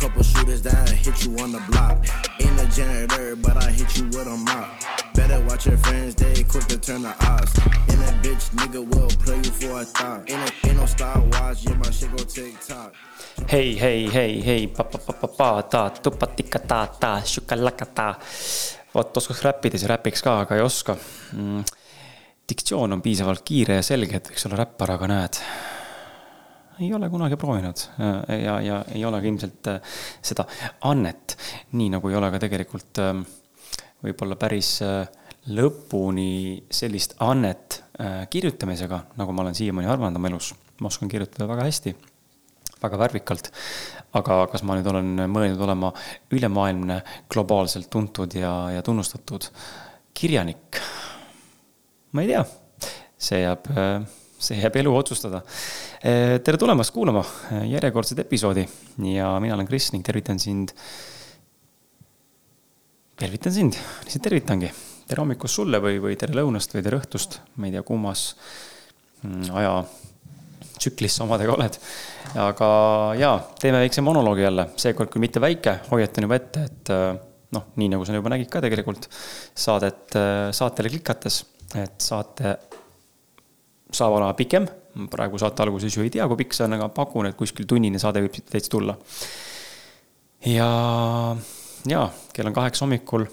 couple shooters that hit you on the block. Ain't a janitor, but I hit you with a mop. Better watch your friends, they quick to turn the odds. And that bitch nigga will play you for a thought. Ain't ain't no Star Wars, yeah, my shit go TikTok. hei, hei, hei, hei, pa-pa-pa-pa-pa-ta, tupatika-ta-ta, šukalakata. vot oskaks räppida, siis räpiks ka, aga ei oska mm.. diktsioon on piisavalt kiire ja selge, et võiks olla räppar, aga näed. Ei ole kunagi proovinud ja, ja ei ole ka ilmselt äh, seda annet, nii nagu ei ole ka tegelikult ähm, võib-olla päris äh, lõpuni sellist annet äh, kirjutamisega, nagu ma olen siiamaani arvanud oma elus. ma oskan kirjutada väga hästi väga värvikalt. aga kas ma nüüd olen mõelnud olema ülemaailmne, globaalselt tuntud ja, ja tunnustatud kirjanik? ma ei tea, see jääb, see jääb elu otsustada. tere tulemast kuulama järjekordset episoodi ja mina olen Kris ning tervitan sind. tervitan sind, lihtsalt tervitangi. tere hommikust sulle või, või tere lõunast või tere õhtust, ma ei tea, kummas mm, aja tsüklis sa omadega oled. aga jaa, teeme väikse monoloogi jälle, seekord küll mitte väike, hoiatan juba ette, et noh, nii nagu sa juba nägid ka tegelikult saadet, saatele klikates, et saate saab olema pikem. praegu saate alguses ju ei tea, kui pikk see on, aga pakun, et kuskil tunnine saade võib siit täitsa tulla. ja, ja kell on kaheksa hommikul.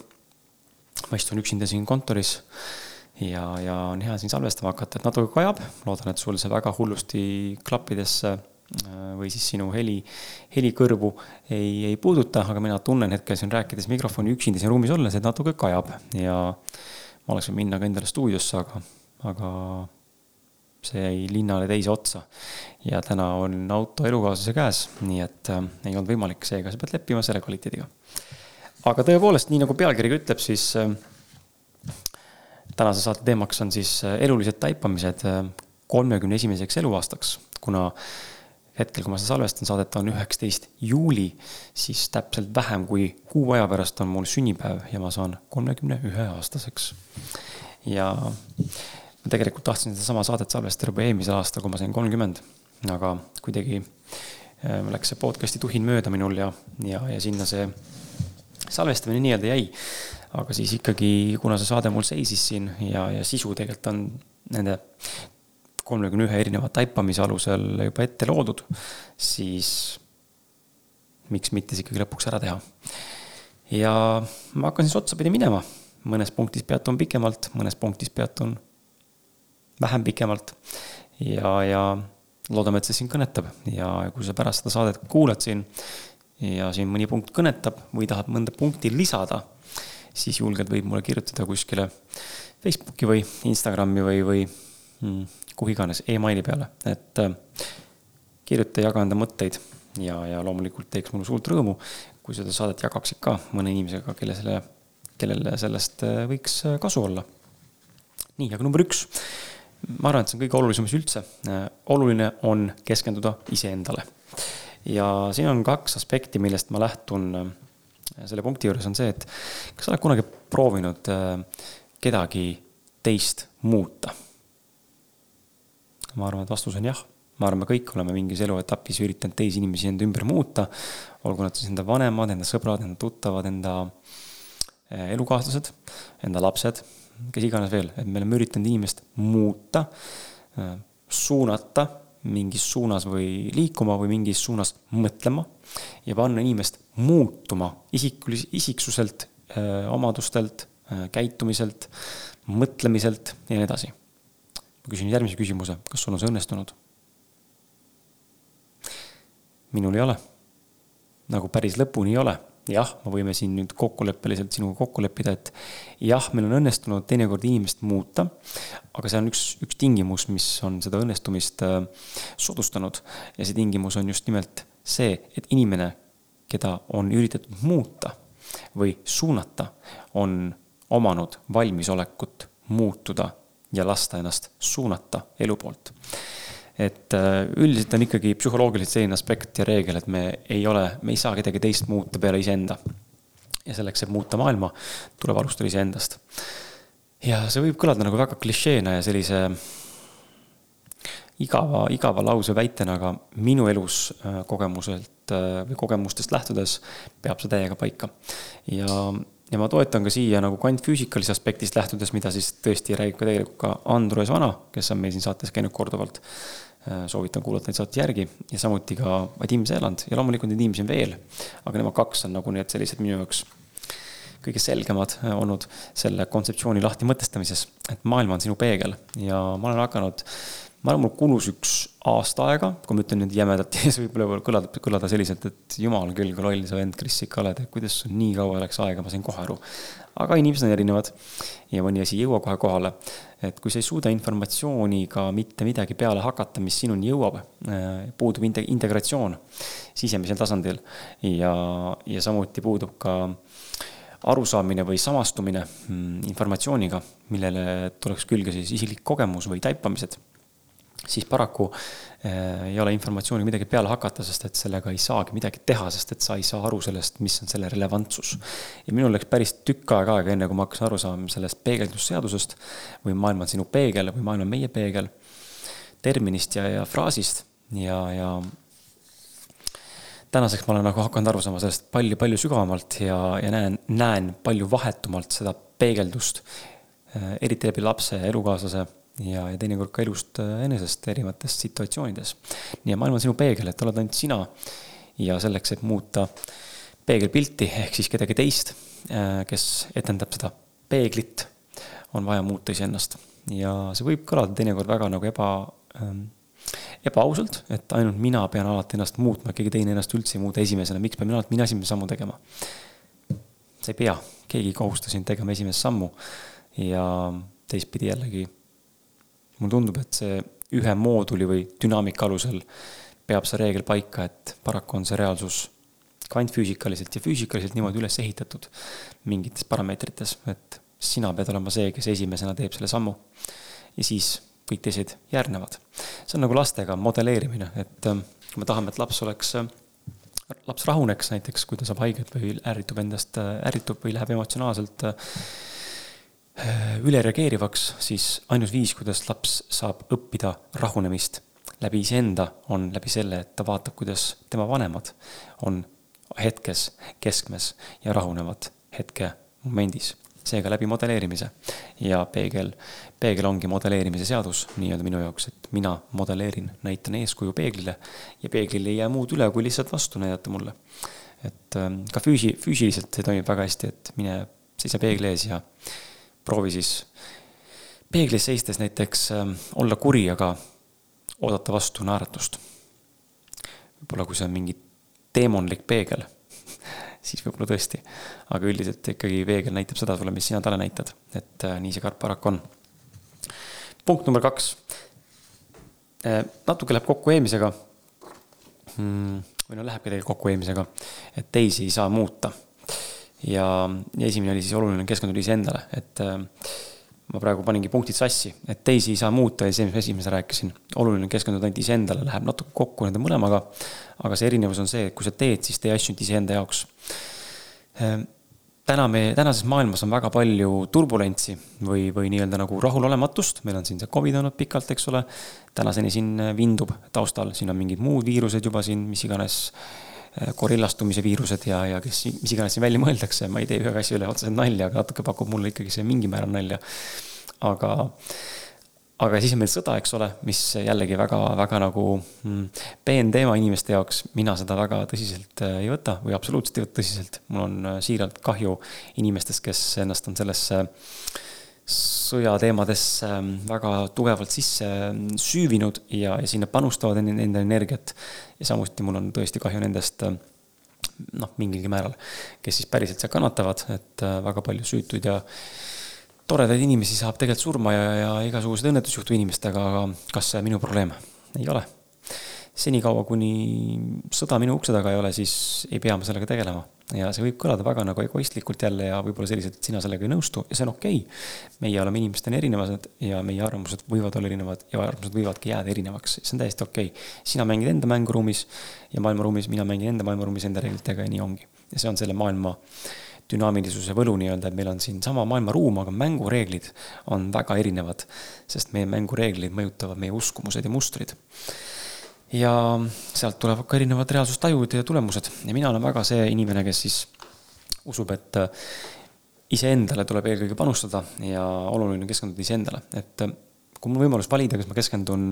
ma istun üksinda siin kontoris ja, ja on hea siin salvestama hakata, et natuke kajab, loodan, et sul see väga hullusti klappidesse või siis sinu heli, helikõrvu ei, ei puuduta, aga mina tunnen hetkel siin rääkides mikrofoni üksinda siin ruumis olles, et natuke kajab ja ma oleks võinud minna ka endale stuudiosse, aga, aga see jäi linnale teise otsa. ja täna on auto elukaaslase käes, nii et äh, ei olnud võimalik, seega sa pead leppima selle kvaliteediga. aga tõepoolest, nii nagu pealkiri ütleb, siis äh, tänase saate teemaks on siis elulised taipamised kolmekümne esimeseks eluaastaks, kuna hetkel, kui ma seda salvestan, saadet on üheksateist juuli, siis täpselt vähem kui kuu aja pärast on mul sünnipäev ja ma saan kolmekümne ühe aastaseks. ja ma tegelikult tahtsin sedasama saadet salvestada juba eelmisel aastal, kui ma sain kolmkümmend, aga kuidagi läks see podcast'i tuhin mööda minul ja, ja, ja sinna see salvestamine nii-öelda jäi aga siis ikkagi, kuna see saade mul seisis siin ja, ja sisu tegelikult on nende kolmekümne ühe erineva taipamise alusel juba ette loodud, siis miks mitte see ikkagi lõpuks ära teha. ja ma hakkan siis otsapidi minema, mõnes punktis peatun pikemalt, mõnes punktis peatun vähem pikemalt ja, ja loodame, et see sind kõnetab ja kui sa pärast seda saadet kuulad siin ja siin mõni punkt kõnetab või tahad mõnda punkti lisada siis julgelt võib mulle kirjutada kuskile Facebooki või Instagrami või, või mm, kuhu iganes emaili peale, et äh, kirjuta, jaga enda mõtteid ja, ja loomulikult teeks mulle suurt rõõmu, kui seda saadet jagaksid ka mõne inimesega, kelle selle, kellele sellest võiks kasu olla. nii, aga number üks. Ma arvan, et see on kõige olulisem asi üldse. oluline on keskenduda iseendale. ja siin on kaks aspekti, millest ma lähtun selle punkti juures on see, et kas sa oled kunagi proovinud kedagi teist muuta? ma arvan, et vastus on jah. ma arvan, me kõik oleme mingis eluetapis üritanud teisi inimesi enda ümber muuta. olgu nad siis enda vanemad, enda sõbrad, enda tuttavad, enda elukaaslased, enda lapsed, kes iganes veel, et me oleme üritanud inimest muuta, suunata mingis suunas või liikuma või mingis suunas mõtlema ja panna inimest muutuma isikulis-, isiksuselt, omadustelt, käitumiselt, mõtlemiselt ja nii edasi. ma küsin järgmise küsimuse, kas sul on see õnnestunud? minul ei ole. nagu päris lõpuni ei ole. Jah, me võime siin nüüd kokkuleppeliselt sinuga kokku leppida, et jah, meil on õnnestunud teinekord inimest muuta, aga see on üks, üks tingimus, mis on seda õnnestumist soodustanud ja see tingimus on just nimelt see, et inimene, keda on üritatud muuta või suunata, on omanud valmisolekut muutuda ja lasta ennast suunata elu poolt. Et üldiselt on ikkagi psühholoogiliselt selline aspekt ja reegel, et me ei ole, me ei saa kedagi teist muuta peale iseenda. ja selleks, et muuta maailma, tuleb alustada iseendast. ja see võib kõlada nagu väga klišeena ja sellise igava, igava lause väitena, aga minu elus äh, kogemuselt äh, või kogemustest lähtudes peab see täiega paika. ja, ja ma toetan ka siia nagu kvantfüüsikalise aspektist lähtudes, mida siis tõesti räägib ka tegelikult ka Andrus Vana, kes on meil siin saates käinud korduvalt. Äh, soovitan kuulata neid saate järgi ja samuti ka Vadim Seeland ja loomulikult neid inimesi on veel. aga nemad kaks on nagu need sellised minu jaoks kõige selgemad olnud selle kontseptsiooni lahti mõtestamises, et maailm on sinu peegel ja ma olen hakanud ma arvan, mul kulus üks aasta aega, kui ma ütlen nüüd jämedalt ja see võib võib-olla kõlada, kõlada selliselt, et jumal küll, kui loll sa vend Kris ikka oled, et kuidas sul nii kaua läks aega, ma sain kohe aru. Aga inimesed on erinevad ja mõni asi ei jõua kohe kohale. et kui sa ei suuda informatsiooniga mitte midagi peale hakata, mis sinuni jõuab, äh, puudub integratsioon sisemisel tasandil ja, ja samuti puudub ka arusaamine või samastumine mm, informatsiooniga, millele tuleks külge siis isiklik kogemus või taipamised siis paraku ei ole informatsiooni midagi peale hakata, sest et sellega ei saagi midagi teha, sest et sa ei saa aru sellest, mis on selle relevantsus. ja minul läks päris tükk aega aega, enne kui ma hakkasin aru saama sellest peegeldusseadusest või maailm on sinu peegel või maailm on meie peegel, terminist ja, ja fraasist ja, ja tänaseks ma olen nagu hakanud aru saama sellest palju-palju sügavamalt ja, ja näen, näen palju vahetumalt seda peegeldust, äh, eriti läbi lapse, elukaaslase ja, ja teinekord ka elust äh, enesest erinevates situatsioonides. nii et maailm on sinu peegel, et oled ainult sina ja selleks, et muuta peegelpilti ehk siis kedagi teist, äh, kes etendab seda peeglit, on vaja muuta iseennast. ja see võib kõlada teinekord väga nagu eba ähm,, ebaausalt, et ainult mina pean alati ennast muutma, keegi teine ennast üldse ei muuda esimesena, miks pean alati mina esimese sammu tegema? sa ei pea, keegi ei kohusta sind tegema esimest sammu ja teistpidi jällegi mulle tundub, et see ühe mooduli või dünaamika alusel peab see reegel paika, et paraku on see reaalsus kvantfüüsikaliselt ja füüsikaliselt niimoodi üles ehitatud mingites parameetrites, et sina pead olema see, kes esimesena teeb selle sammu. ja siis kõik teised järgnevad. see on nagu lastega modelleerimine, et ähm, kui me tahame, et laps oleks, äh, laps rahuneks näiteks, kui ta saab haiget või ärritub endast, äh, ärritub või läheb emotsionaalselt äh, ülereageerivaks, siis ainus viis, kuidas laps saab õppida rahunemist läbi iseenda, on läbi selle, et ta vaatab, kuidas tema vanemad on hetkes, keskmes ja rahunevad hetke momendis. seega läbi modelleerimise ja peegel, peegel ongi modelleerimise seadus nii-öelda minu jaoks, et mina modelleerin, näitan eeskuju peeglile ja peeglil ei jää muud üle, kui lihtsalt vastu näidata mulle. et ähm, ka füüsi-, füüsiliselt see toimib väga hästi, et mine seisa peegli ees ja proovi siis peeglis seistes näiteks ähm, olla kuri, aga oodata vastu naeratust. võib-olla kui see on mingi teemonlik peegel, siis võib-olla tõesti. aga üldiselt ikkagi peegel näitab seda sulle, mis sina talle näitad, et äh, nii see karp paraku on. punkt number kaks. Äh, natuke läheb kokku eelmisega hmm,. või no lähebki tegelikult kokku eelmisega, et teisi ei saa muuta ja, esimene oli siis oluline keskenduda iseendale, et äh, ma praegu paningi punktid sassi, et teisi ei saa muuta ja see, mis ma esimese rääkisin, oluline keskenduda ainult iseendale, läheb natuke kokku nende mõlemaga. aga see erinevus on see, et kui sa teed, siis tee asju iseenda jaoks. Äh, täna me, tänases maailmas on väga palju turbulentsi või, või nii-öelda nagu rahulolematust, meil on siin see Covid olnud pikalt, eks ole. tänaseni siin vindub taustal, siin on mingid muud viirused juba siin, mis iganes Äh, korillastumise viirused ja, ja kes, mis iganes siin välja mõeldakse, ma ei tee ühe asja üle otseselt nalja, aga natuke pakub mulle ikkagi see mingil määral nalja. aga, aga siis on meil sõda, eks ole, mis jällegi väga, väga nagu mm, peen teema inimeste jaoks, mina seda väga tõsiselt äh, ei võta või absoluutselt ei võta tõsiselt. mul on äh, siiralt kahju inimestest, kes ennast on sellesse sõjateemadesse ähm, väga tugevalt sisse ähm, süüvinud ja, ja sinna panustavad enda, enda energiat. ja samuti mul on tõesti kahju nendest ähm, noh, mingilgi määral, kes siis päriselt seal kannatavad, et äh, väga palju süütuid ja toredaid inimesi saab tegelikult surma ja, ja igasuguseid õnnetusi juhtub inimestega, aga kas see minu probleem? ei ole senikaua, kuni sõda minu ukse taga ei ole, siis ei pea ma sellega tegelema. ja see võib kõlada väga nagu egoistlikult jälle ja võib-olla selliselt, et sina sellega ei nõustu ja see on okei okay.. meie oleme inimestena erinevad ja meie arvamused võivad olla erinevad ja arvamused võivadki jääda erinevaks, see on täiesti okei okay.. sina mängid enda mänguruumis ja maailmaruumis, mina mängin enda maailmaruumis enda reeglitega ja nii ongi. ja see on selle maailma dünaamilisuse võlu nii-öelda, et meil on siin sama maailmaruum, aga mängureeglid on väga erinevad, sest meie mängureeglid mõjutavad meie uskumused ja mustrid. Ja sealt tulevad ka erinevad reaalsustajud ja tulemused. Ja mina olen väga see inimene, kes siis usub, et iseendale tuleb eelkõige panustada ja oluline on keskenduda iseendale, et kui mul võimalus valida, kas ma keskendun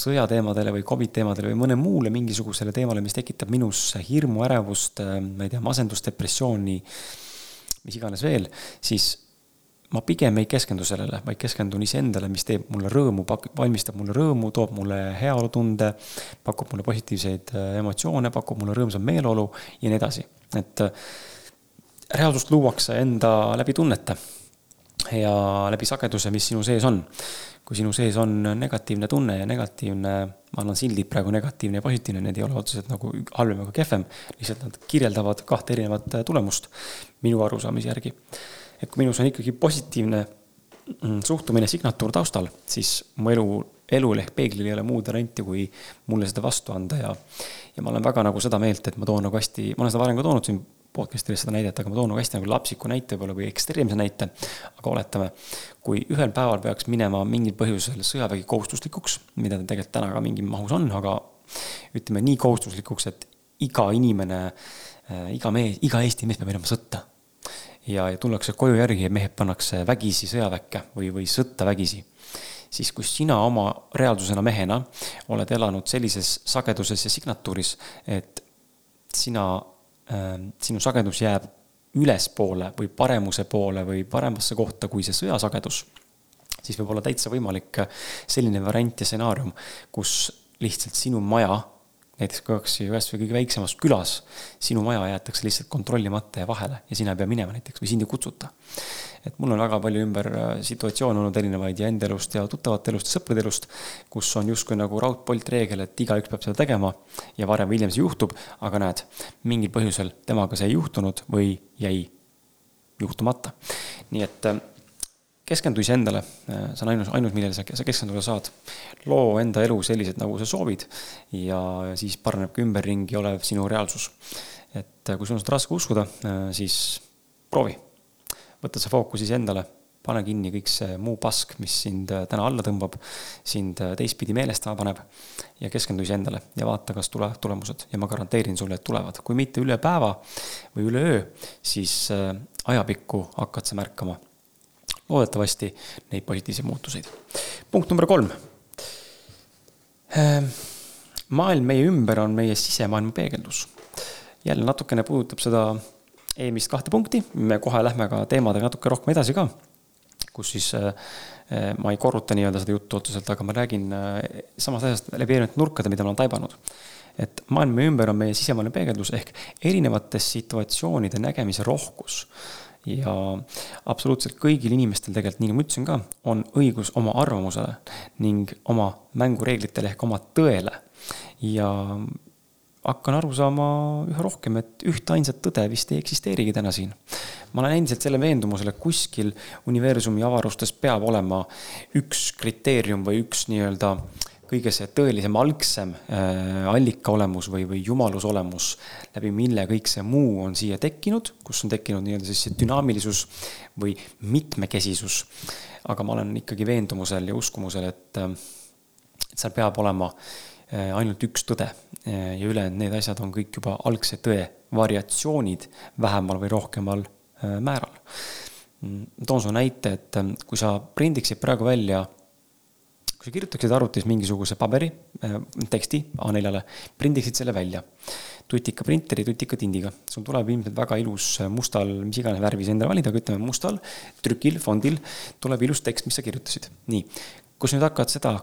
sõjateemadele või Covid teemadele või mõne muule mingisugusele teemale, mis tekitab minus hirmu, ärevust, ma ei tea, masendust, depressiooni, mis iganes veel, siis ma pigem ei keskendu sellele, vaid keskendun iseendale, mis teeb mulle rõõmu, valmistab mulle rõõmu, toob mulle heaolutunde, pakub mulle positiivseid äh, emotsioone, pakub mulle rõõmsa meeleolu ja nii edasi. et äh, reaalsust luuakse enda läbi tunnete ja läbi sageduse, mis sinu sees on kui sinu sees on negatiivne tunne ja negatiivne, ma annan sildid praegu negatiivne ja positiivne, need ei ole otseselt nagu halvem ega kehvem, lihtsalt nad kirjeldavad kahte erinevat äh, tulemust minu arusaamise järgi. Et kui minus on ikkagi positiivne mm, suhtumine signatuur taustal, siis mu elu, elul ehk peeglil ei ole muud varianti, kui mulle seda vastu anda ja ja ma olen väga nagu seda meelt, et ma toon nagu hästi, ma olen seda varem ka toonud siin podcast'is seda näidet, aga ma toon nagu hästi nagu lapsiku näite võib-olla või ekstreemse näite. aga oletame, kui ühel päeval peaks minema mingil põhjusel sõjavägi kohustuslikuks, mida ta tegelikult täna ka mingi mahus on, aga ütleme nii kohustuslikuks, et iga inimene, äh, iga mees, iga Eesti mees peab minema sõtta. Ja, ja tullakse koju järgi ja mehed pannakse vägisi sõjaväkke või, või sõtta vägisi siis kui sina oma reaalsusena mehena oled elanud sellises sageduses ja signatuuris, et sina Ähm, sinu sagedus jääb ülespoole või paremuse poole või paremasse kohta kui see sõjasagedus, siis võib olla täitsa võimalik selline variant ja stsenaarium, kus lihtsalt sinu maja, näiteks kui oleks kas või kõige väiksemas külas, sinu maja jäetakse lihtsalt kontrollimata ja vahele ja sina ei pea minema näiteks või sind ei kutsuta et mul on väga palju ümber äh, situatsioone olnud erinevaid ja enda elust ja tuttavate elust ja sõprade elust, kus on justkui nagu raudpolt reegel, et igaüks peab seda tegema ja varem või hiljem see juhtub, aga näed, mingil põhjusel temaga see ei juhtunud või jäi juhtumata. nii et äh, keskendu iseendale, äh, see on ainus, ainus, millele sa, sa keskenduda saad. loo enda elu selliselt, nagu sa soovid ja siis paraneb ka ümberringi olev sinu reaalsus. et kui sul on seda raske uskuda, siis proovi. Võtta see fookus iseendale, pane kinni kõik see muu pask, mis sind äh, täna alla tõmbab, sind äh, teistpidi meelestama paneb ja keskendu iseendale ja vaata, kas tulevad tulemused. Ja ma garanteerin sulle, et tulevad, kui mitte üle päeva või üle öö, siis äh, ajapikku hakkad sa märkama loodetavasti neid positiivseid muutuseid. punkt number kolm. maailm meie ümber on meie sisemaailma peegeldus. jälle natukene puudutab seda eelmist kahte punkti, me kohe lähme ka teemadega natuke rohkem edasi ka, kus siis äh, äh, ma ei korruta nii-öelda seda juttu otseselt, aga ma räägin äh, samast asjast läbi erinevate nurkade, mida ma olen taibanud. et maailm meie ümber on meie sisemine peegeldus ehk erinevates situatsioonide nägemise rohkus ja absoluutselt kõigil inimestel tegelikult, nii nagu ma ütlesin ka, on õigus oma arvamusele ning oma mängureeglitele ehk oma tõele. ja hakkan aru saama üha rohkem, et ühte ainsat tõde vist ei eksisteerigi täna siin. ma olen endiselt selle veendumusel, et kuskil universumi avarustes peab olema üks kriteerium või üks nii-öelda kõige see tõelisem algsem äh, allika olemus või, või jumaluse olemus, läbi mille kõik see muu on siia tekkinud, kus on tekkinud nii-öelda siis see dünaamilisus või mitmekesisus. aga ma olen ikkagi veendumusel ja uskumusel, et, äh, et seal peab olema äh, ainult üks tõde ja ülejäänud need asjad on kõik juba algse tõe variatsioonid vähemal või rohkemal määral. Mm, toon sulle näite, et kui sa prindiksid praegu välja, kui sa kirjutaksid arvutis mingisuguse paberi, teksti A4-le, prindiksid selle välja tutika printeri, tutika tindiga. sul tuleb ilmselt väga ilus mustal, mis iganes värvi sa endale valid, aga ütleme mustal trükil, fondil tuleb ilus tekst, mis sa kirjutasid. nii, kui sa nüüd hakkad seda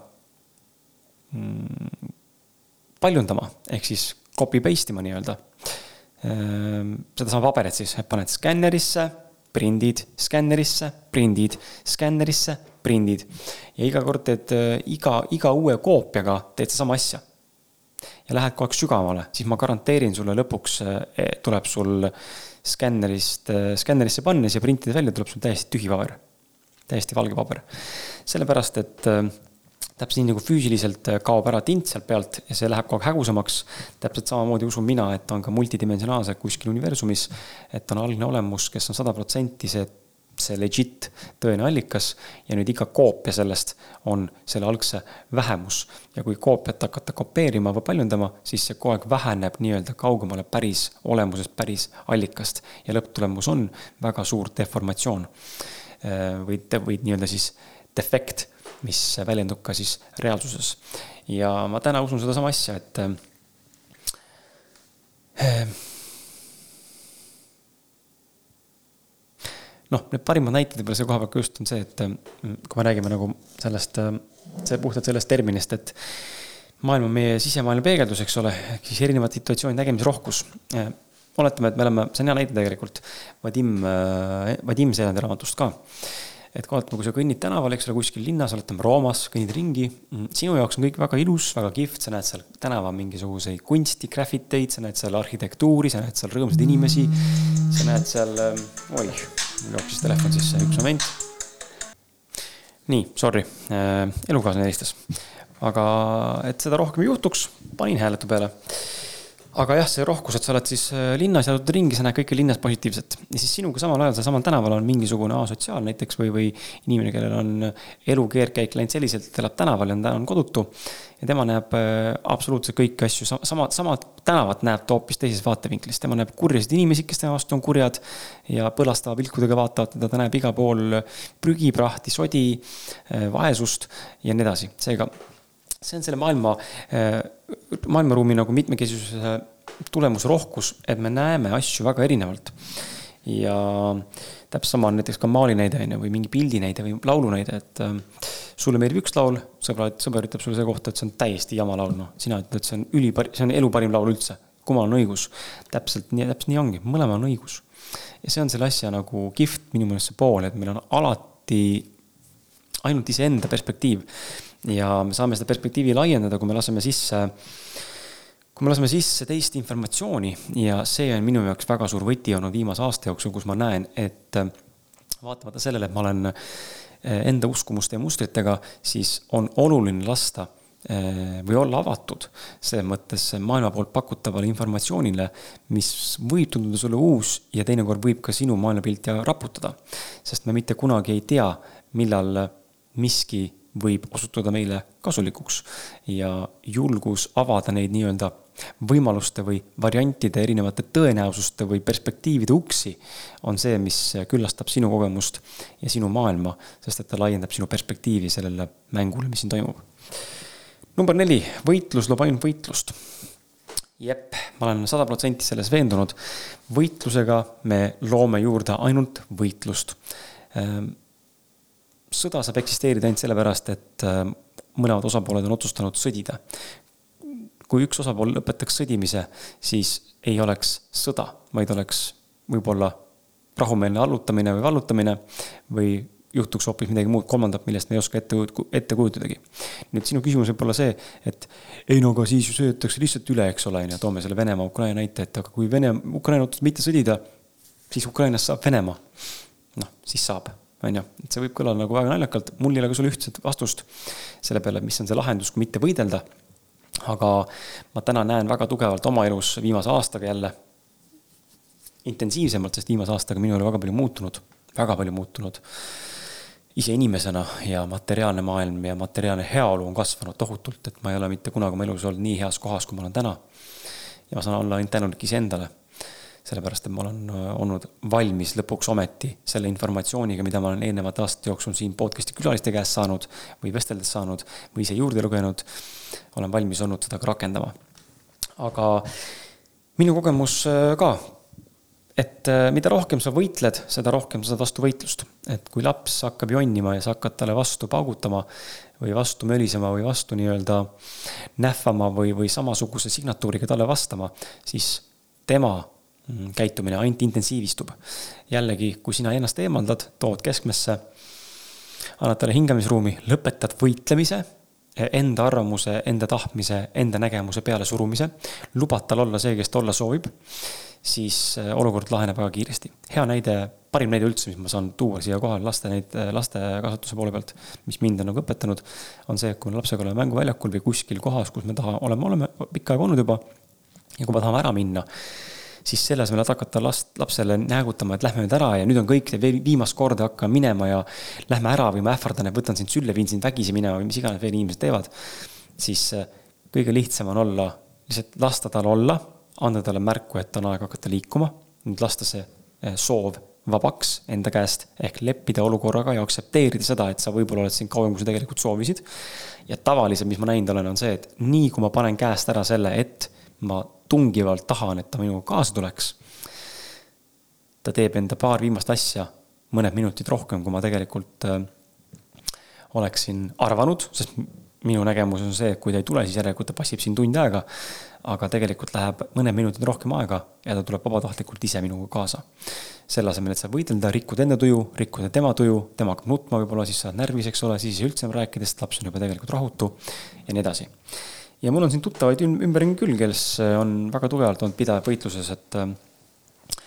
mm, paljundama, ehk siis copy paste ima nii-öelda. Ehm, sedasama paberit siis, paned skännerisse, prindid, skännerisse, prindid, skännerisse, prindid. ja iga kord teed äh, iga, iga uue koopiaga teed sedasama asja. ja lähed kogu aeg sügavamale, siis ma garanteerin sulle lõpuks äh, e, tuleb sul skännerist, äh, skännerisse pannes ja printides välja tuleb sul täiesti tühi paber. täiesti valge paber. sellepärast, et täpselt nii nagu füüsiliselt kaob ära tint sealt pealt ja see läheb kogu aeg hägusamaks. täpselt samamoodi usun mina, et on ka multidimensionaalselt kuskil universumis, et on algne olemus, kes on sada protsenti see see legit tõene allikas ja nüüd iga koopia sellest on selle algse vähemus. ja kui koopiat hakata kopeerima või paljundama, siis see kogu aeg väheneb nii-öelda kaugemale päris olemusest, päris allikast. ja lõpptulemus on väga suur deformatsioon. Äh, või, või nii-öelda siis defekt, mis väljendub ka siis reaalsuses. ja ma täna usun sedasama asja, et äh, noh, need parimad näited võib-olla selle koha pealt ka just on see, et mm, kui me räägime nagu sellest, äh, see puhtalt sellest terminist, et maailm on meie sisemaailma peegeldus, eks ole, ehk siis erinevad situatsioonid, nägemisrohkus. Äh, oletame, et me oleme, see on hea näide tegelikult, Vadim, Vadim Seelandi raamatust ka et vaatame, kui sa kõnnid tänaval, eks ole, kuskil linnas, oletame Roomas, kõnnid ringi. Mm, sinu jaoks on kõik väga ilus, väga kihvt, sa näed seal tänaval mingisuguseid kunsti, graffiteid, sa näed seal arhitektuuri, sa näed seal rõõmsaid inimesi. sa näed seal, oih mul jooksis telefon sisse, üks moment. nii, sorry äh,, elukaaslane helistas. aga et seda rohkem ei juhtuks, panin hääletu peale aga jah, see rohkus, et sa oled siis äh, linnas ja jalutad ringi, sa näed kõike linnas positiivset. ja siis sinuga samal ajal, seal samal tänaval on mingisugune asotsiaal näiteks või, või inimene, kellel on elu keerdkäik läinud selliselt, et elab tänaval ja on, on kodutu. ja tema näeb äh, absoluutselt kõiki asju, sama, sama tänavat näeb ta hoopis teises vaatevinklis. tema näeb kurjasid inimesi, kes tema vastu on kurjad ja põlastava pilkudega vaatavad teda, ta näeb igal pool prügiprahti, sodi, äh, vaesust ja nii edasi. seega see on selle maailma, äh, maailmaruumi nagu mitmekesisuse tulemusrohkus, et me näeme asju väga erinevalt. ja täpselt sama on näiteks ka maali näide on ju, või mingi pildi näide või laulu näide, et äh, sulle meeldib üks laul, sõbra, sõber ütleb sulle selle kohta, et see on täiesti jama laul, noh, sina ütled, see on ülipar-, see on elu parim laul üldse. kummal on õigus? täpselt nii, täpselt nii ongi, mõlemal on õigus. ja see on selle asja nagu kihvt minu meelest see pool, et meil on alati ainult iseenda perspektiiv ja me saame seda perspektiivi laiendada, kui me laseme sisse, kui me laseme sisse teist informatsiooni ja see on minu jaoks väga suur võti olnud viimase aasta jooksul, kus ma näen, et vaatamata sellele, et ma olen eh, enda uskumuste ja mustritega, siis on oluline lasta eh, või olla avatud selles mõttes maailma poolt pakutavale informatsioonile, mis võib tunduda sulle uus ja teinekord võib ka sinu maailmapilti raputada. sest me mitte kunagi ei tea, millal miski võib osutuda meile kasulikuks ja julgus avada neid nii-öelda võimaluste või variantide, erinevate tõenäosuste või perspektiivide uksi on see, mis küllastab sinu kogemust ja sinu maailma, sest et ta laiendab sinu perspektiivi sellele mängule, mis siin toimub. number neli, võitlus loob ainult võitlust. jep, ma olen sada protsenti selles veendunud. võitlusega me loome juurde ainult võitlust ehm, sõda saab eksisteerida ainult sellepärast, et äh, mõlemad osapooled on otsustanud sõdida. kui üks osapool lõpetaks sõdimise, siis ei oleks sõda, vaid oleks võib-olla rahumeelne allutamine või vallutamine või juhtuks hoopis midagi muud kolmandat, millest me ei oska ette, ette kujutadagi. nüüd sinu küsimus võib olla see, et ei no aga siis ju sõidetakse lihtsalt üle, eks ole, on ju, toome selle Venemaa-Ukraina näite, et aga kui Vene, Ukraina otsustab mitte sõdida, siis Ukrainast saab Venemaa. noh, siis saab on ju, et see võib kõlada nagu väga naljakalt, mul ei ole ka sulle ühtset vastust selle peale, mis on see lahendus, kui mitte võidelda. aga ma täna näen väga tugevalt oma elus viimase aastaga jälle intensiivsemalt, sest viimase aastaga minu elu väga palju muutunud, väga palju muutunud. ise inimesena ja materiaalne maailm ja materiaalne heaolu on kasvanud tohutult, et ma ei ole mitte kunagi oma elus olnud nii heas kohas, kui ma olen täna. ja ma saan olla ainult tänulik iseendale sellepärast et ma olen äh, olnud valmis lõpuks ometi selle informatsiooniga, mida ma olen eelnevate aastate jooksul siin podcast'i külaliste käest saanud või vesteldes saanud või ise juurde lugenud. olen valmis olnud seda ka rakendama. aga minu kogemus äh, ka, et äh, mida rohkem sa võitled, seda rohkem sa saad vastu võitlust. et kui laps hakkab jonnima ja sa hakkad talle vastu paugutama või vastu mölisema või vastu nii-öelda nähvama või, või samasuguse signatuuriga talle vastama, siis tema käitumine ainult intensiivistub. jällegi, kui sina ennast eemaldad, tood keskmesse, annad talle hingamisruumi, lõpetad võitlemise, enda arvamuse, enda tahtmise, enda nägemuse peale surumise, lubad tal olla see, kes ta olla soovib, siis äh, olukord laheneb väga kiiresti. hea näide, parim näide üldse, mis ma saan tuua siia kohale laste neid, lastekasvatuse poole pealt, mis mind on nagu õpetanud, on see, et kui me lapsega oleme mänguväljakul või kuskil kohas, kus me taha, oleme, oleme pikka aega olnud juba ja kui me tahame ära minna, siis selle asemel, et hakata last, lapsele näägutama, et lähme nüüd ära ja nüüd on kõik, viimast korda hakkan minema ja lähme ära või ma ähvardan, et võtan sind sülle, viin sind vägisi minema või mis iganes veel inimesed teevad, siis äh, kõige lihtsam on olla, lihtsalt lasta tal olla, anda talle märku, et on aeg hakata liikuma, nüüd lasta see äh, soov vabaks enda käest ehk leppida olukorraga ja aktsepteerida seda, et sa võib-olla oled siin kauem, kui sa tegelikult soovisid. ja tavaliselt, mis ma näinud olen, on see, et nii kui ma panen käest ära selle, et ma tungivalt tahan, et ta minuga kaasa tuleks. ta teeb enda paar viimast asja mõned minutid rohkem, kui ma tegelikult äh, oleksin arvanud, sest minu nägemus on see, et kui ta ei tule, siis järelikult ta passib siin tund aega. aga tegelikult läheb mõned minutid rohkem aega ja ta tuleb vabatahtlikult ise minuga kaasa. selle asemel, et sa võidelda, rikkud enda tuju, rikkuda tema tuju, tema hakkab nutma võib-olla, siis sa oled närvis, eks ole, siis ei üldse enam rääkida, sest laps on juba tegelikult rahutu ja nii edasi ja mul on siin tuttavaid ümberringi küll, kes äh, on väga tugevalt olnud pidev võitluses, et, äh,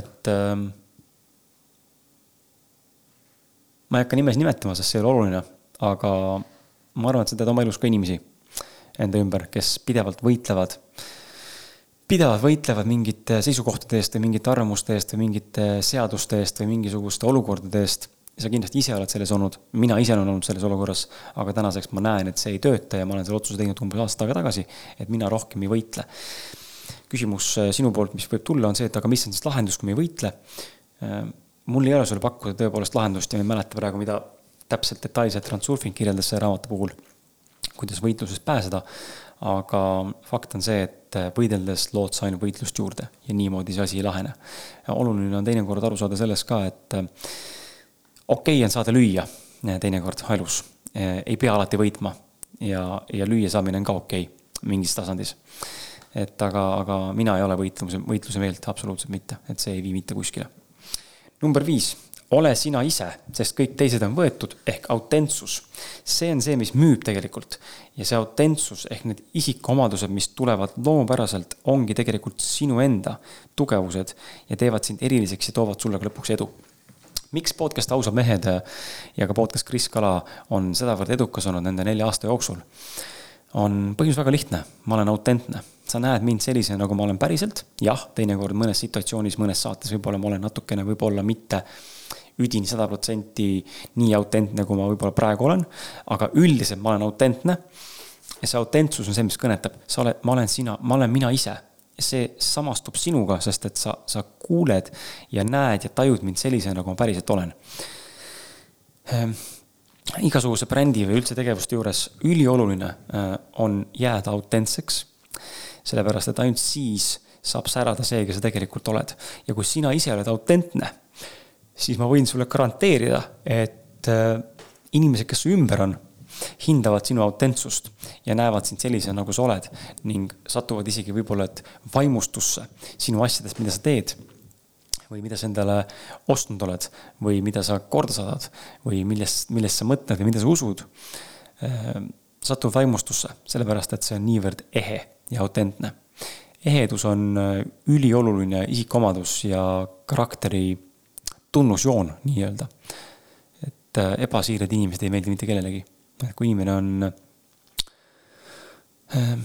et ähm, ma ei hakka nimesid nimetama, sest see ei ole oluline, aga ma arvan, et sa tead oma elus ka inimesi enda ümber, kes pidevalt võitlevad, pidevalt võitlevad mingite seisukohtade eest või mingite arvamuste eest või mingite seaduste eest või mingisuguste olukordade eest sa kindlasti ise oled selles olnud, mina ise olen olnud selles olukorras, aga tänaseks ma näen, et see ei tööta ja ma olen selle otsuse teinud umbes aasta aega tagasi, et mina rohkem ei võitle. küsimus äh, sinu poolt, mis võib tulla, on see, et aga mis on siis lahendus, kui me ei võitle? Äh, mul ei ole sulle pakkuda tõepoolest lahendust ja ma ei mäleta praegu, mida täpselt detailselt Transurfing kirjeldas selle raamatu puhul, kuidas võitlusest pääseda, aga fakt on see, et äh, võideldes lood sa ainult võitlust juurde ja niimoodi see asi ei lahene. oluline on teinekord aru saada sellest ka, et okei okay on saada lüüa eh, teinekord elus, eh, ei pea alati võitma ja, ja lüüa saamine on ka okei okay, mingis tasandis. et aga, aga mina ei ole võitluse, võitluse meelt absoluutselt mitte, et see ei vii mitte kuskile. number viis, ole sina ise, sest kõik teised on võetud, ehk autentsus. see on see, mis müüb tegelikult ja see autentsus ehk need isikuomadused, mis tulevad loomupäraselt, ongi tegelikult sinu enda tugevused ja teevad sind eriliseks ja toovad sulle ka lõpuks edu miks podcast Ausad mehed ja ka podcast Kris Kala on sedavõrd edukas olnud nende nelja aasta jooksul? on põhjus väga lihtne, ma olen autentne. sa näed mind sellisena, nagu ma olen päriselt, jah, teinekord mõnes situatsioonis, mõnes saates võib-olla ma olen natukene, võib-olla mitte üdini sada protsenti nii autentne, kui ma võib-olla praegu olen, aga üldiselt ma olen autentne. ja see autentsus on see, mis kõnetab, sa oled, ma olen sina, ma olen mina ise see samastub sinuga, sest et sa, sa kuuled ja näed ja tajud mind sellisena, nagu ma päriselt olen ehm, igasuguse brändi või üldse tegevuste juures ülioluline äh, on jääda autentseks. sellepärast, et ainult siis saab särada see, kes sa tegelikult oled. ja kui sina ise oled autentne, siis ma võin sulle garanteerida, et äh, inimesed, kes su ümber on hindavad sinu autentsust ja näevad sind sellisena, nagu sa oled ning satuvad isegi võib-olla, et vaimustusse sinu asjadest, mida sa teed või mida sa endale ostnud oled või mida sa korda saadad või millest, millest sa mõtled või mida sa usud. Ehm, satuvad vaimustusse, sellepärast et see on niivõrd ehe ja autentne. ehedus on äh, ülioluline isikuomadus ja karakteri tunnusjoon nii-öelda. et äh, ebasiirad inimesed ei meeldi mitte kellelegi kui inimene on äh,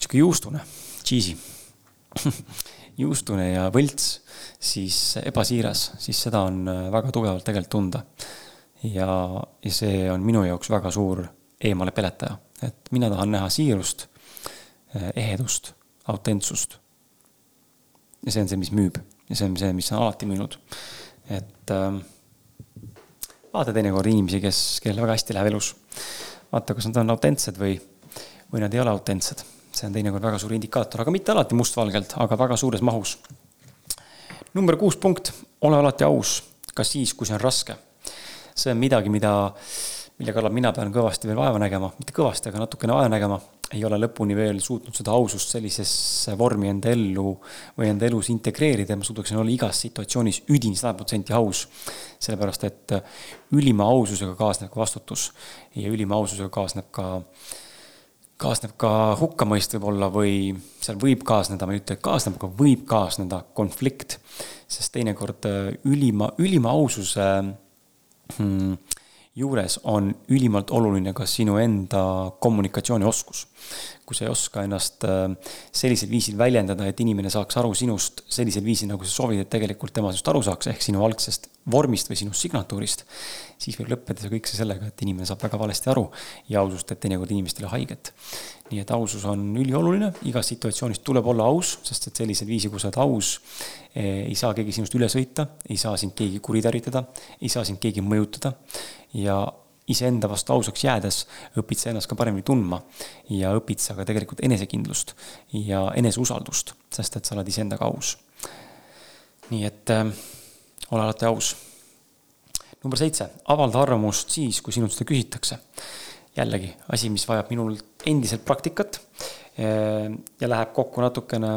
sihuke juustune, cheesy juustune ja võlts, siis ebasiiras, siis seda on äh, väga tugevalt tegelikult tunda. ja, ja see on minu jaoks väga suur eemale peletaja, et mina tahan näha siirust, äh, ehedust, autentsust. ja see on see, mis müüb ja see on see, mis on alati müünud. et äh, vaata teinekord inimesi, kes, kellel väga hästi läheb elus. vaata, kas nad on autentsed või, või nad ei ole autentsed. see on teinekord väga suur indikaator, aga mitte alati mustvalgelt, aga väga suures mahus. number kuus punkt, ole alati aus, ka siis, kui see on raske. see on midagi, mida, mille kallal mina pean kõvasti veel vaeva nägema, mitte kõvasti, aga natukene vaeva nägema ei ole lõpuni veel suutnud seda ausust sellisesse vormi enda ellu või enda elus integreerida ja ma suudaksin olla igas situatsioonis üdini sada protsenti aus. sellepärast, et ülima aususega kaasneb ka vastutus ja ülima aususega kaasneb ka, kaasneb ka hukkamõist võib-olla või seal võib kaasneda, ma ei ütle, et kaasneb, aga võib kaasneda konflikt. sest teinekord äh, ülima, ülima aususe hmm, juures on ülimalt oluline ka sinu enda kommunikatsioonioskus. Kui sa ei oska ennast äh, sellisel viisil väljendada, et inimene saaks aru sinust sellisel viisil, nagu sa soovid, et tegelikult tema sinust aru saaks, ehk sinu algsest vormist või sinu signatuurist, siis võib lõppeda see kõik see sellega, et inimene saab väga valesti aru ja ausust teeb teinekord inimestele haiget. nii et ausus on ülioluline, igas situatsioonis tuleb olla aus, sest et sellisel viisil, kui sa oled aus, eh, ei saa keegi sinust üle sõita, ei saa sind keegi kuritarvitada, ei saa sind keegi mõjutada ja iseenda vastu ausaks jäädes õpid sa ennast ka paremini tundma ja õpid sa ka tegelikult enesekindlust ja eneseusaldust, sest et sa oled iseendaga aus. nii et äh, ole alati aus. number seitse, avalda arvamust siis, kui sinult seda küsitakse. jällegi asi, mis vajab minul endiselt praktikat äh, ja läheb kokku natukene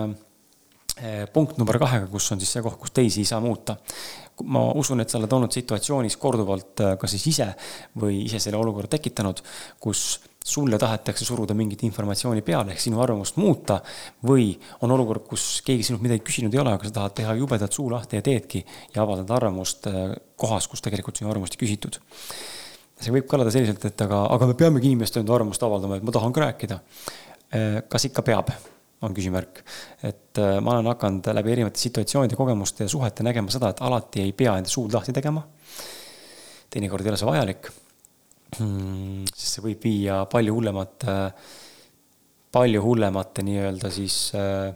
punkt number kahega, kus on siis see koht, kus teisi ei saa muuta ma usun, et sa oled olnud situatsioonis korduvalt äh, kas siis ise või ise selle olukorra tekitanud, kus sulle tahetakse suruda mingit informatsiooni peale ehk sinu arvamust muuta või on olukord, kus keegi sinult midagi küsinud ei ole, aga sa tahad teha jubedalt suu lahti ja teedki ja avaldada arvamust äh, kohas, kus tegelikult sinu arvamust ei küsitud. see võib kõlada selliselt, et aga, aga me peamegi inimeste enda arvamust avaldama, et ma tahan ka rääkida. Kas ikka peab? On küsimärk. et äh, ma olen hakanud läbi erinevate situatsioonide, kogemuste ja suhete nägema seda, et alati ei pea enda suud lahti tegema. teinekord ei ole see vajalik. Hmm, sest see võib viia palju hullemate, palju hullemate nii-öelda siis äh,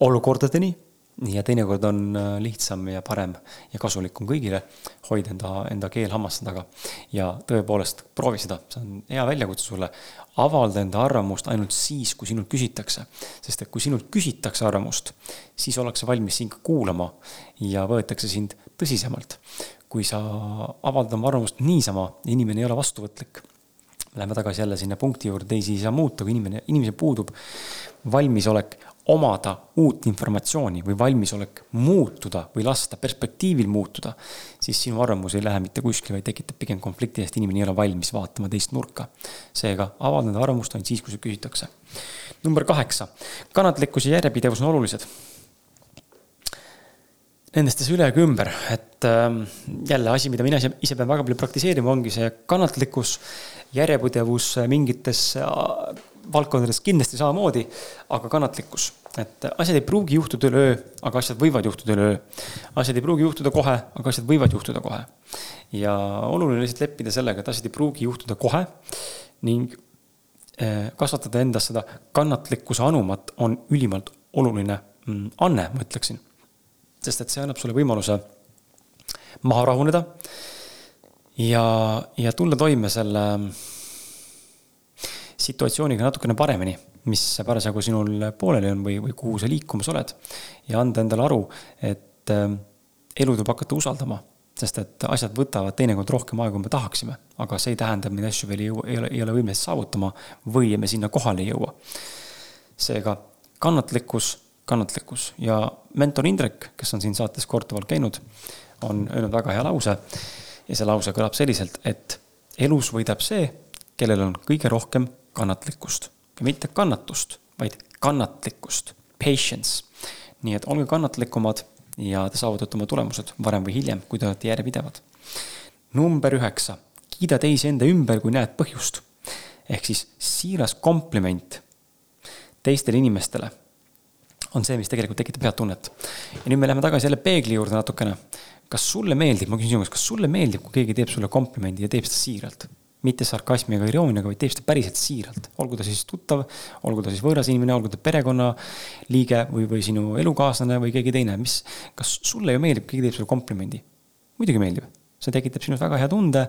olukordadeni ja teinekord on äh, lihtsam ja parem ja kasulikum kõigile hoida enda, enda keel hammaste taga. ja tõepoolest, proovi seda, see on hea väljakutse sulle. avalda enda arvamust ainult siis, kui sinult küsitakse. sest et kui sinult küsitakse arvamust, siis ollakse valmis sind kuulama ja võetakse sind tõsisemalt. kui sa avaldad oma arvamust niisama inimene ei ole vastuvõtlik Läheme tagasi jälle sinna punkti juurde, teisi ei saa muuta, kui inimene, inimesel puudub valmisolek omada uut informatsiooni või valmisolek muutuda või lasta perspektiivil muutuda, siis sinu arvamus ei lähe mitte kuskile, vaid tekitab pigem konflikti, sest inimene ei ole valmis vaatama teist nurka. seega avaldada arvamust ainult siis, kui see küsitakse. number kaheksa, kannatlikkus ja järjepidevus on olulised. Nendest ei saa üle ega ümber, et äh, jälle asi, mida mina ise, pean väga palju praktiseerima, ongi see kannatlikkus, järjepidevus mingites äh, valdkondades kindlasti samamoodi, aga kannatlikkus. et asjad ei pruugi juhtuda üleöö, aga asjad võivad juhtuda üleöö. asjad ei pruugi juhtuda kohe, aga asjad võivad juhtuda kohe. ja oluline lihtsalt leppida sellega, et asjad ei pruugi juhtuda kohe ning eh, kasvatada endas seda kannatlikkuse anumat on ülimalt oluline mm, anne, ma ütleksin. sest et see annab sulle võimaluse maha rahuneda ja, ja tulla toime selle situatsiooniga natukene paremini, mis parasjagu sinul pooleli on või, või kuhu sa liikumas oled. ja anda endale aru, et äh, elu tuleb hakata usaldama, sest et asjad võtavad teinekord rohkem aega, kui me tahaksime. aga see ei tähenda, et neid asju veel ei jõua, ei ole, ei ole võimelised saavutama või me sinna kohale ei jõua. seega kannatlikkus, kannatlikkus ja mentor Indrek, kes on siin saates korduvalt käinud, on öelnud väga hea lause. ja see lause kõlab selliselt, et elus võidab see, kellel on kõige rohkem kannatlikkust ja mitte kannatust, vaid kannatlikkust, patience. nii et olge kannatlikumad ja te saavutate oma tulemused varem või hiljem, kui te olete järjepidevad. number üheksa, kiida teisi enda ümber, kui näed põhjust. ehk siis siiras kompliment teistele inimestele on see, mis tegelikult tekitab head tunnet. ja nüüd me läheme tagasi jälle peegli juurde natukene. kas sulle meeldib, ma küsin sinu käest, kas sulle meeldib, kui keegi teeb sulle komplimendi ja teeb seda siiralt? Mitte sarkasmi ega irooniaga, vaid teeb seda päriselt siiralt. olgu ta siis tuttav, olgu ta siis võõras inimene, olgu ta perekonnaliige või, või sinu elukaaslane või keegi teine, mis, kas sulle ju meeldib, keegi teeb sulle komplimendi? muidugi meeldib see tekitab sinus väga hea tunde,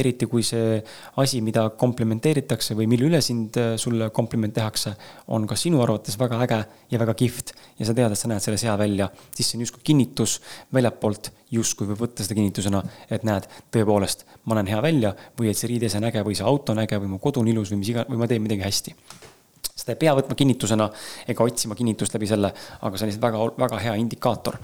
eriti kui see asi, mida komplimenteeritakse või mille üle sind, äh, sulle kompliment tehakse, on ka sinu arvates väga äge ja väga kihvt ja sa tead, et sa näed selles hea välja, siis see on justkui kinnitus väljapoolt, justkui võib võtta seda kinnitusena, et näed, tõepoolest, ma näen hea välja või et see riidese on äge või see auto on äge või mu kodu on ilus või mis iga, või ma teen midagi hästi seda ei pea võtma kinnitusena ega otsima kinnitust läbi selle, aga see on lihtsalt väga, väga hea indikaator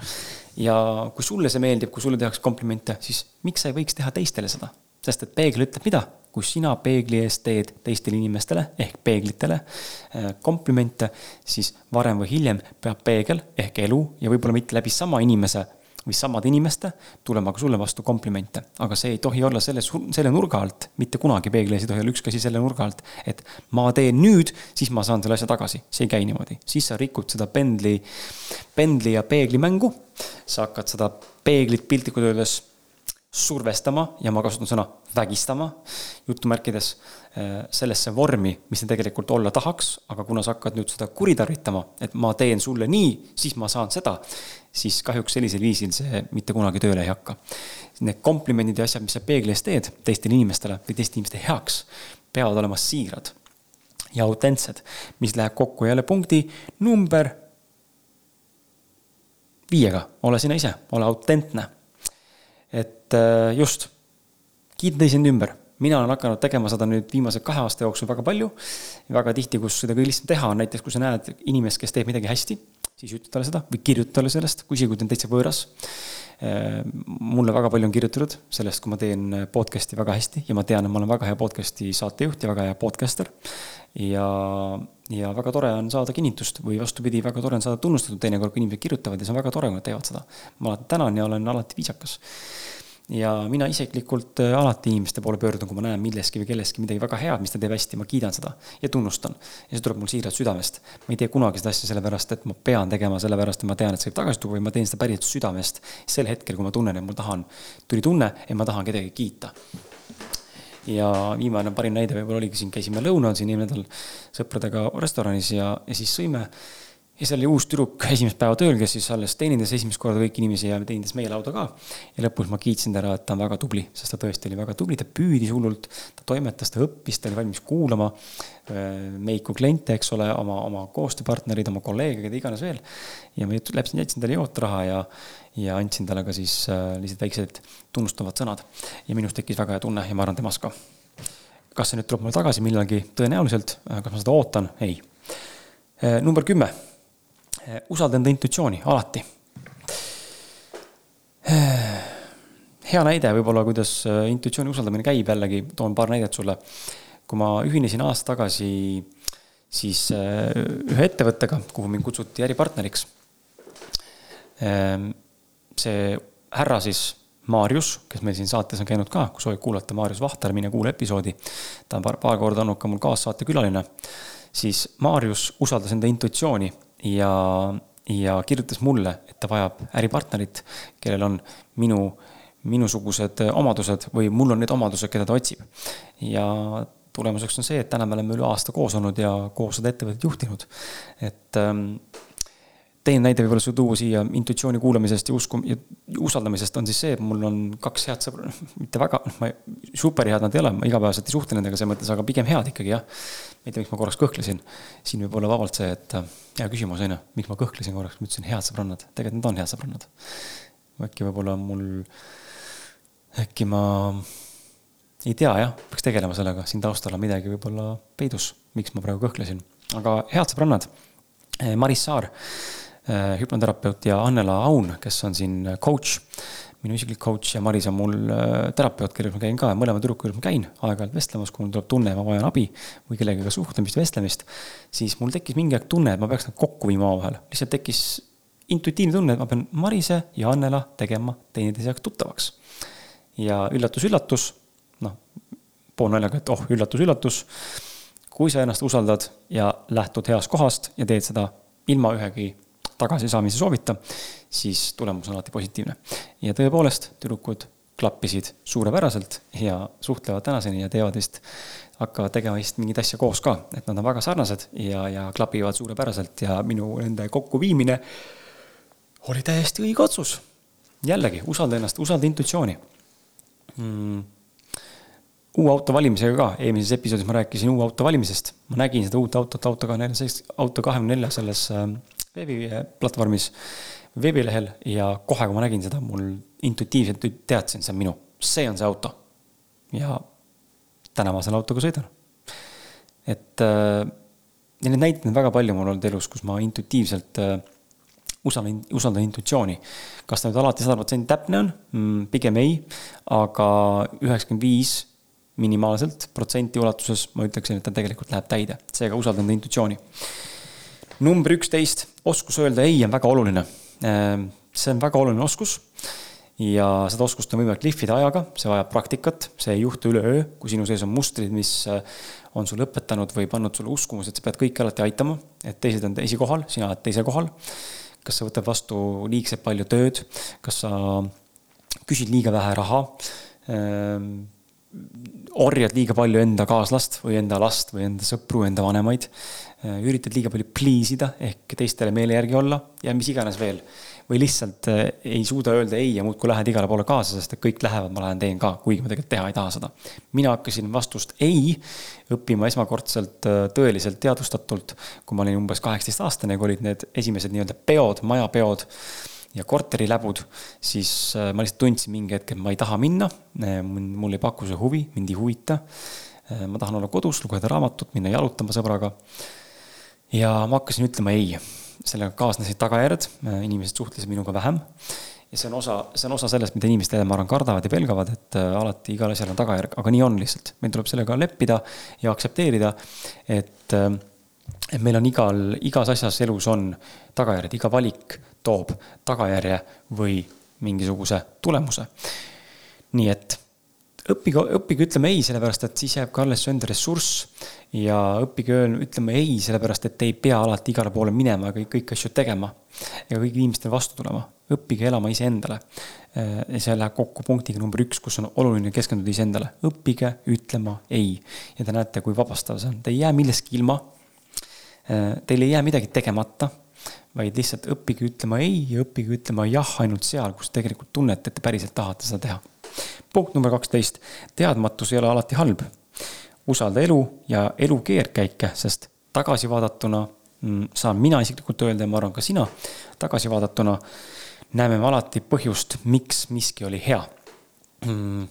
ja kui sulle see meeldib, kui sulle tehakse komplimente, siis miks sa ei võiks teha teistele seda? sest et peegel ütleb mida? kus sina peegli ees teed teistele inimestele ehk peeglitele äh, komplimente, siis varem või hiljem peab peegel ehk elu ja võib-olla mitte läbi sama inimese või samade inimeste tulema ka sulle vastu komplimente. aga see ei tohi olla selle, selle nurga alt, mitte kunagi peegli ees ei tohi olla ükski asi selle nurga alt, et ma teen nüüd, siis ma saan selle asja tagasi. see ei käi niimoodi, siis sa rikud seda pendli, pendli ja peegli mängu. sa hakkad seda peeglit piltlikult öeldes survestama ja ma kasutan sõna vägistama jutumärkides äh, sellesse vormi, mis ta tegelikult olla tahaks, aga kuna sa hakkad nüüd seda kuritarvitama, et ma teen sulle nii, siis ma saan seda, siis kahjuks sellisel viisil see mitte kunagi tööle ei hakka. Need komplimendid ja asjad, mis sa peegli ees teed teistele inimestele või teiste inimeste heaks, peavad olema siirad ja autentsed, mis läheb kokku jälle punkti number viiega, ole sina ise, ole autentne. Et äh, just, kiida teisi ümber mina olen hakanud tegema seda nüüd viimase kahe aasta jooksul väga palju. väga tihti, kus seda kõige lihtsam teha on näiteks, kui sa näed inimest, kes teeb midagi hästi siis ütle talle seda või kirjuta talle sellest, kui isegi kui ta on täitsa võõras. Äh, mulle väga palju on kirjutatud sellest, kui ma teen podcast'i väga hästi ja ma tean, et ma olen väga hea podcast'i saatejuht ja väga hea podcaster. ja, ja väga tore on saada kinnitust või vastupidi, väga tore on saada tunnustatud teinekord, kui inimesed kirjutavad ja see on väga tore, kui nad teevad seda. ma alati tänan ja olen alati viisakas ja mina isiklikult äh, alati inimeste poole pöördun, kui ma näen milleski või kellestki midagi väga head, mis ta teeb hästi, ma kiidan seda ja tunnustan. ja see tuleb mul siiralt südamest. ma ei tee kunagi seda asja sellepärast, et ma pean tegema, sellepärast et ma tean, et see võib tagasi tuua, vaid ma teen seda päriselt südamest. sel hetkel, kui ma tunnen, et mul tahan, tuli tunne, et ma tahan kedagi kiita ja viimane parim näide võib-olla oligi siin, käisime lõunal siin eelmine nädal sõpradega restoranis ja, ja siis sõime ja seal oli uus tüdruk esimest päeva tööl, kes siis alles teenindas esimest korda kõiki inimesi ja teenindas meie lauda ka. ja lõpus ma kiitsin ära, et ta on väga tubli, sest ta tõesti oli väga tubli, ta püüdis hullult, ta toimetas, ta õppis, ta oli valmis kuulama äh, meid kui kliente, eks ole, oma, oma koostööpartnereid, oma kolleege, keda iganes veel. ja ma läksin, jätsin talle jootraha ja, ja andsin talle ka siis äh, lihtsalt väiksed tunnustavad sõnad. ja minus tekkis väga hea tunne ja ma arvan, temas ka. kas see nüüd tuleb mulle tagasi millalgi, tõenäoliselt, kas ma seda ootan, ei. Äh, number kümme usalda enda intuitsiooni alati. Eh, hea näide võib-olla, kuidas eh, intuitsiooni usaldamine käib, jällegi toon paar näidet sulle. kui ma ühinesin aasta tagasi siis ühe ettevõttega, kuhu mind kutsuti äripartneriks. see härra siis Maarjus, kes meil siin saates on käinud ka, kui soovid kuulata Maarjus Vahter, mine kuula episoodi. ta on paar, paar korda olnud ka mul kaassaatekülaline. siis Maarjus usaldas enda intuitsiooni ja, ja kirjutas mulle, et ta vajab äripartnerit, kellel on minu, minusugused omadused või mul on need omadused, keda ta otsib. ja tulemuseks on see, et täna me oleme üle aasta koos olnud ja koos seda ettevõtet juhtinud. et ähm, teine näide võib-olla sul tuua siia intuitsiooni kuulamisest ja usku- ja usaldamisest on siis see, et mul on kaks head sõbra, mitte väga, noh, ma super head nad ei ole, ma igapäevaselt ei suhtle nendega selles mõttes, aga pigem head ikkagi jah. ma ei tea, miks ma korraks kõhklesin. siin võib olla vabalt see, et hea küsimus on ju, miks ma kõhklesin korraks, ma ütlesin head sõbrannad, tegelikult nad on head sõbrannad. äkki võib-olla mul, äkki ma ei tea jah, peaks tegelema sellega, siin taustal on midagi võib-olla peidus, miks ma praegu kõhklesin, aga head sõbrannad. Maris Saar Äh, hüpnoterapeut ja Annela Aun, kes on siin äh, coach, minu isiklik coach ja Maris on mul äh, terapeut, kellega ma käin ka, mõlema tüdruku juures ma käin aeg-ajalt vestlemas, kui mul tuleb tunne, ma vajan abi või kellegagi suhtlemist, vestlemist, siis mul tekkis mingi aeg tunne, et ma peaks nad kokku viima omavahel. lihtsalt tekkis intuitiivne tunne, et ma pean Marise ja Annela tegema teineteise jaoks tuttavaks. ja üllatus-üllatus, noh, poolnaljaga, et oh, üllatus-üllatus, kui sa ennast usaldad ja lähtud heast kohast ja teed seda ilma ühegi tagasisaamise soovita, siis tulemus on alati positiivne. ja tõepoolest, tüdrukud klappisid suurepäraselt ja suhtlevad tänaseni ja teevad vist, hakkavad tegema vist mingit asja koos ka, et nad on väga sarnased ja, ja klapivad suurepäraselt ja minu nende kokkuviimine oli täiesti õige otsus. jällegi, usalda ennast, usalda intuitsiooni mm uue auto valimisega ka, eelmises episoodis ma rääkisin uue auto valimisest. ma nägin seda uut autot, auto kahekümne nelja, auto kahekümne nelja selles äh, veebiplatvormis, veebilehel ja kohe, kui ma nägin seda, mul intuitiivselt teadsin, see on minu, see on see auto. ja täna ma selle autoga sõidan. et äh, ja neid näiteid on väga palju mul olnud elus, kus ma intuitiivselt äh, usaldan, usaldan intuitsiooni. kas ta nüüd alati sada protsenti täpne on mm,? pigem ei, aga üheksakümmend viis minimaalselt protsenti ulatuses, ma ütleksin, et ta tegelikult läheb täide, seega usaldan intuitsiooni. Number üksteist, oskus öelda ei on väga oluline. Ehm, see on väga oluline oskus ja seda oskust on võimalik lihvida ajaga, see vajab praktikat, see ei juhtu üleöö, kui sinu sees on mustrid, mis äh, on sulle õpetanud või pannud sulle uskumuse, et sa pead kõiki alati aitama, et teised on esikohal, sina oled teisel kohal. kas sa võtad vastu liigselt palju tööd, kas sa küsid liiga vähe raha ähm, orjad liiga palju enda kaaslast või enda last või enda sõpru, enda vanemaid. Äh, üritad liiga palju please ida ehk teistele meele järgi olla ja mis iganes veel või lihtsalt äh, ei suuda öelda ei ja muudkui lähed igale poole kaasa, sest et kõik lähevad, ma lähen teen ka, kuigi ma tegelikult teha ei taha seda. mina hakkasin vastust ei õppima esmakordselt äh, tõeliselt teadvustatult, kui ma olin umbes kaheksateistaastane, kui olid need esimesed nii-öelda peod, majapeod ja korteriläbud, siis ma lihtsalt tundsin mingi hetk, et ma ei taha minna. mul ei paku see huvi, mind ei huvita. ma tahan olla kodus, lugeda raamatut, minna jalutama sõbraga. Ja ma hakkasin ütlema ei sellega kaasnesid tagajärjed, inimesed suhtlesid minuga vähem. ja see on osa, see on osa sellest, mida inimesed, ma arvan, kardavad ja pelgavad, et äh, alati igal asjal on tagajärg, aga nii on lihtsalt. meil tuleb sellega leppida ja aktsepteerida, et, äh, et meil on igal, igas asjas elus on tagajärjed, iga valik toob tagajärje või mingisuguse tulemuse. nii et õppige, õppige ütlema ei, sellepärast et siis jääb ka alles su enda ressurss. ja õppige ütlema ei, sellepärast et te ei pea alati igale poole minema ja kõik, kõiki asju tegema. ega kõigile inimestele vastu tulema. õppige elama iseendale. ja see läheb kokku punktiga number üks, kus on oluline keskenduda iseendale. õppige ütlema ei. ja te näete, kui vabastav see on, te ei jää millestki ilma. Teil ei jää midagi tegemata vaid lihtsalt õppige ütlema ei ja õppige ütlema jah ainult seal, kus tegelikult tunnete, et te päriselt tahate seda teha punkt number kaksteist, teadmatus ei ole alati halb. usalda elu ja elu keerdkäike, sest tagasi vaadatuna mm, saan mina isiklikult öelda ja ma arvan ka sina, tagasi vaadatuna näeme me alati põhjust, miks miski oli hea mm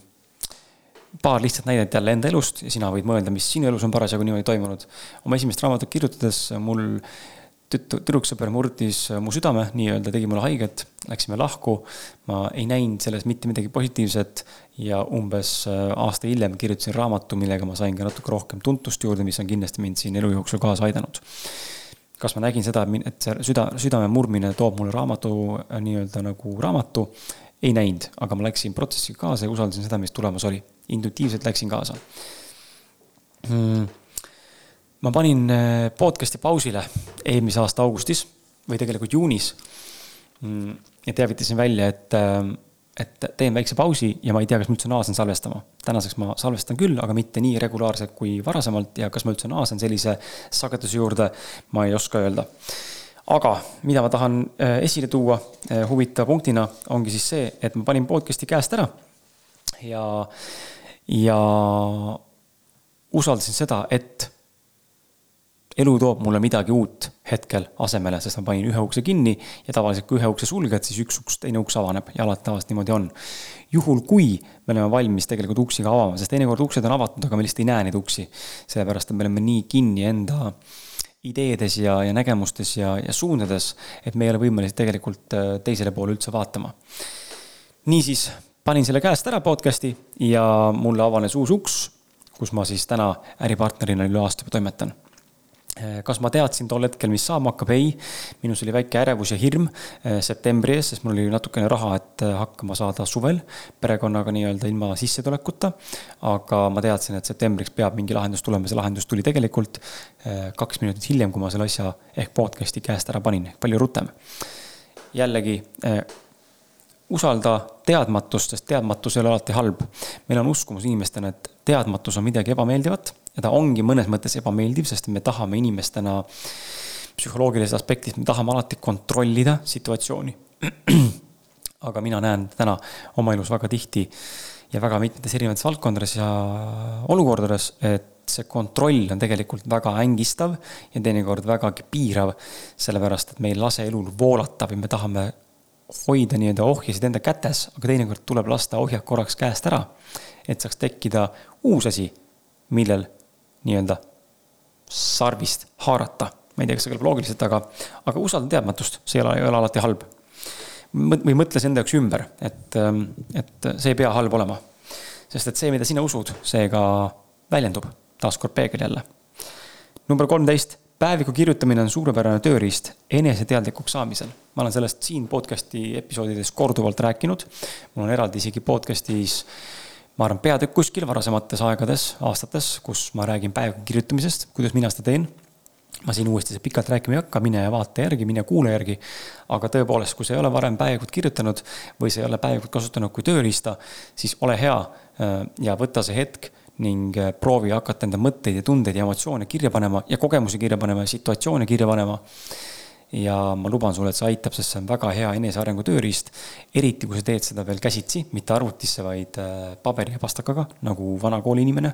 paar lihtsat näidet jälle enda elust ja sina võid mõelda, mis sinu elus on parasjagu niimoodi toimunud. oma esimest raamatut kirjutades mul tüdruksõber murdis äh, mu südame nii-öelda, tegi mulle haiget, läksime lahku. ma ei näinud selles mitte midagi positiivset ja umbes äh, aasta hiljem kirjutasin raamatu, millega ma sain ka natuke rohkem tuntust juurde, mis on kindlasti mind siin elu jooksul kaasa aidanud. kas ma nägin seda, et see süda, südame murdmine toob mulle raamatu äh, nii-öelda nagu raamatu? ei näinud, aga ma läksin protsessiga kaasa ja usaldasin seda, mis tulemas oli. intuitiivselt läksin kaasa hmm ma panin äh, podcast'i pausile eelmise aasta augustis või tegelikult juunis. Mm, ja teavitasin välja, et, äh, et teen väikse pausi ja ma ei tea, kas ma üldse naasen salvestama. tänaseks ma salvestan küll, aga mitte nii regulaarselt kui varasemalt ja kas ma üldse naasen sellise sageduse juurde, ma ei oska öelda. aga mida ma tahan äh, esile tuua huvitava punktina, ongi siis see, et ma panin podcast'i käest ära ja, ja usaldasin seda, et elu toob mulle midagi uut hetkel asemele, sest ma panin ühe ukse kinni ja tavaliselt, kui ühe ukse sulged, siis üks uks, teine uks avaneb ja alati tavaliselt niimoodi on. juhul, kui me oleme valmis tegelikult uksi ka avama, sest teinekord uksed on avatud, aga me lihtsalt ei näe neid uksi. sellepärast, et me oleme nii kinni enda ideedes ja, ja nägemustes ja, ja suundades, et me ei ole võimelised tegelikult äh, teisele poole üldse vaatama. niisiis, panin selle käest ära podcast'i ja mulle avanes uus uks, kus ma siis täna äripartnerina üle aasta juba toimetan kas ma teadsin tol hetkel, mis saama hakkab? ei. minus oli väike ärevus ja hirm eh, septembri ees, sest mul oli natukene raha, et eh, hakkama saada suvel perekonnaga nii-öelda ilma sissetulekuta. aga ma teadsin, et septembriks peab mingi lahendus tulema, see lahendus tuli tegelikult kaks minutit hiljem, kui ma selle asja ehk podcast'i käest ära panin, ehk palju rutem. jällegi usalda teadmatust, sest teadmatus ei ole alati halb. meil on uskumus inimestena, et teadmatus on midagi ebameeldivat ja ta ongi mõnes mõttes ebameeldiv, sest me tahame inimestena psühholoogilisest aspektist, me tahame alati kontrollida situatsiooni. aga mina näen täna oma elus väga tihti ja väga mitmetes erinevates valdkondades ja olukordades, et see kontroll on tegelikult väga ängistav ja teinekord vägagi piirav, sellepärast et me ei lase elul voolata või me tahame hoida nii-öelda ohjasid enda kätes, aga teinekord tuleb lasta ohjad korraks käest ära, et saaks tekkida uus asi, millel nii-öelda sarvist haarata. ma ei tea, kas see kõlab loogiliselt, aga, aga usalda teadmatust, see ei ole, ei ole alati halb. või mõtle see enda jaoks ümber, et, ähm, et see ei pea halb olema. sest et see, mida sina usud, see ka väljendub, taaskord peegel jälle. number kolmteist, päeviku kirjutamine on suurepärane tööriist eneseteadlikuks saamisel. ma olen sellest siin podcast'i episoodides korduvalt rääkinud. mul on eraldi isegi podcast'is ma arvan, peatükk kuskil varasemates aegades, aastates, kus ma räägin päeviku kirjutamisest, kuidas mina seda teen ma siin uuesti pikalt rääkima ei hakka, mine vaata järgi, mine kuula järgi. aga tõepoolest, kui sa ei ole varem päevikut kirjutanud või sa ei ole päevikut kasutanud kui tööriista, siis ole hea äh, ja võta see hetk ning äh, proovi hakata enda mõtteid ja tundeid ja emotsioone kirja panema ja kogemusi kirja panema ja situatsioone kirja panema. Ja ma luban sulle, et see aitab, sest see on väga hea enesearengu tööriist. eriti, kui sa teed seda veel käsitsi, mitte arvutisse, vaid äh, paberi ja pastakaga, nagu vana kooliinimene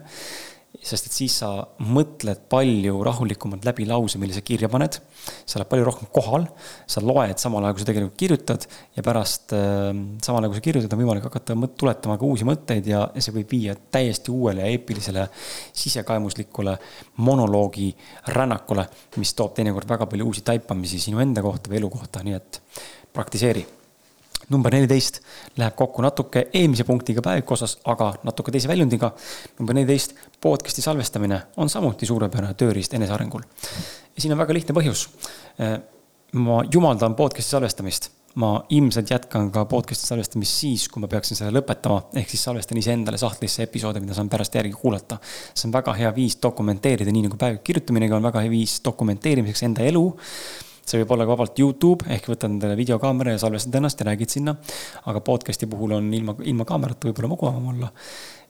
sest et siis sa mõtled palju rahulikumalt läbi lause, mille sa kirja paned. sa oled palju rohkem kohal, sa loed samal ajal, kui sa tegelikult kirjutad ja pärast äh, samal ajal, kui sa kirjutad, on võimalik hakata mõt-, tuletama ka uusi mõtteid ja, ja see võib viia täiesti uuele ja eepilisele sisekaemuslikule monoloogi rännakule, mis toob teinekord väga palju uusi taipamisi sinu enda kohta või elu kohta, nii et praktiseeri number neliteist läheb kokku natuke eelmise punktiga päeviku osas, aga natuke teise väljundiga. number neliteist, podcast'i salvestamine on samuti suurepärane tööriist enesearengul. ja siin on väga lihtne põhjus. Äh, ma jumaldan podcast'i salvestamist ma ilmselt jätkan ka podcast'i salvestamist siis, kui ma peaksin selle lõpetama, ehk siis salvestan iseendale sahtlisse episoode, mida saan pärast järgi kuulata. see on väga hea viis dokumenteerida, nii nagu päeviku kirjutaminegi on väga hea viis dokumenteerimiseks enda elu see võib olla ka vabalt Youtube ehk võtad endale videokaamera ja salvestad ennast ja räägid sinna. aga podcast'i puhul on ilma, ilma kaamerata võib-olla mugavam olla.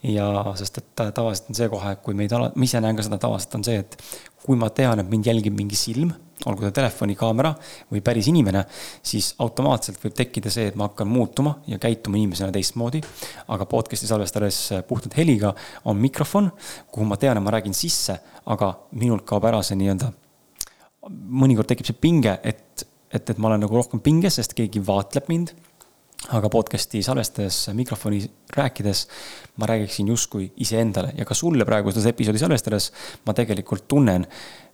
ja sest, et tavaliselt on see kohe, kui meid ala, ma ise näen ka seda tavaliselt on see, et kui ma tean, et mind jälgib mingi silm, olgu ta telefonikaamera või päris inimene, siis automaatselt võib tekkida see, et ma hakkan muutuma ja käituma inimesena teistmoodi. aga podcast'i salvestades puhtalt heliga on mikrofon, kuhu ma tean, et ma räägin sisse, aga minult kaob ära see nii-öelda mõnikord tekib see pinge, et, et, et ma olen nagu rohkem pinges, sest keegi vaatleb mind. aga podcast'i salvestades, mikrofoni rääkides ma räägiksin justkui iseendale. Ja ka sulle praegu seda episoodi salvestades ma tegelikult tunnen,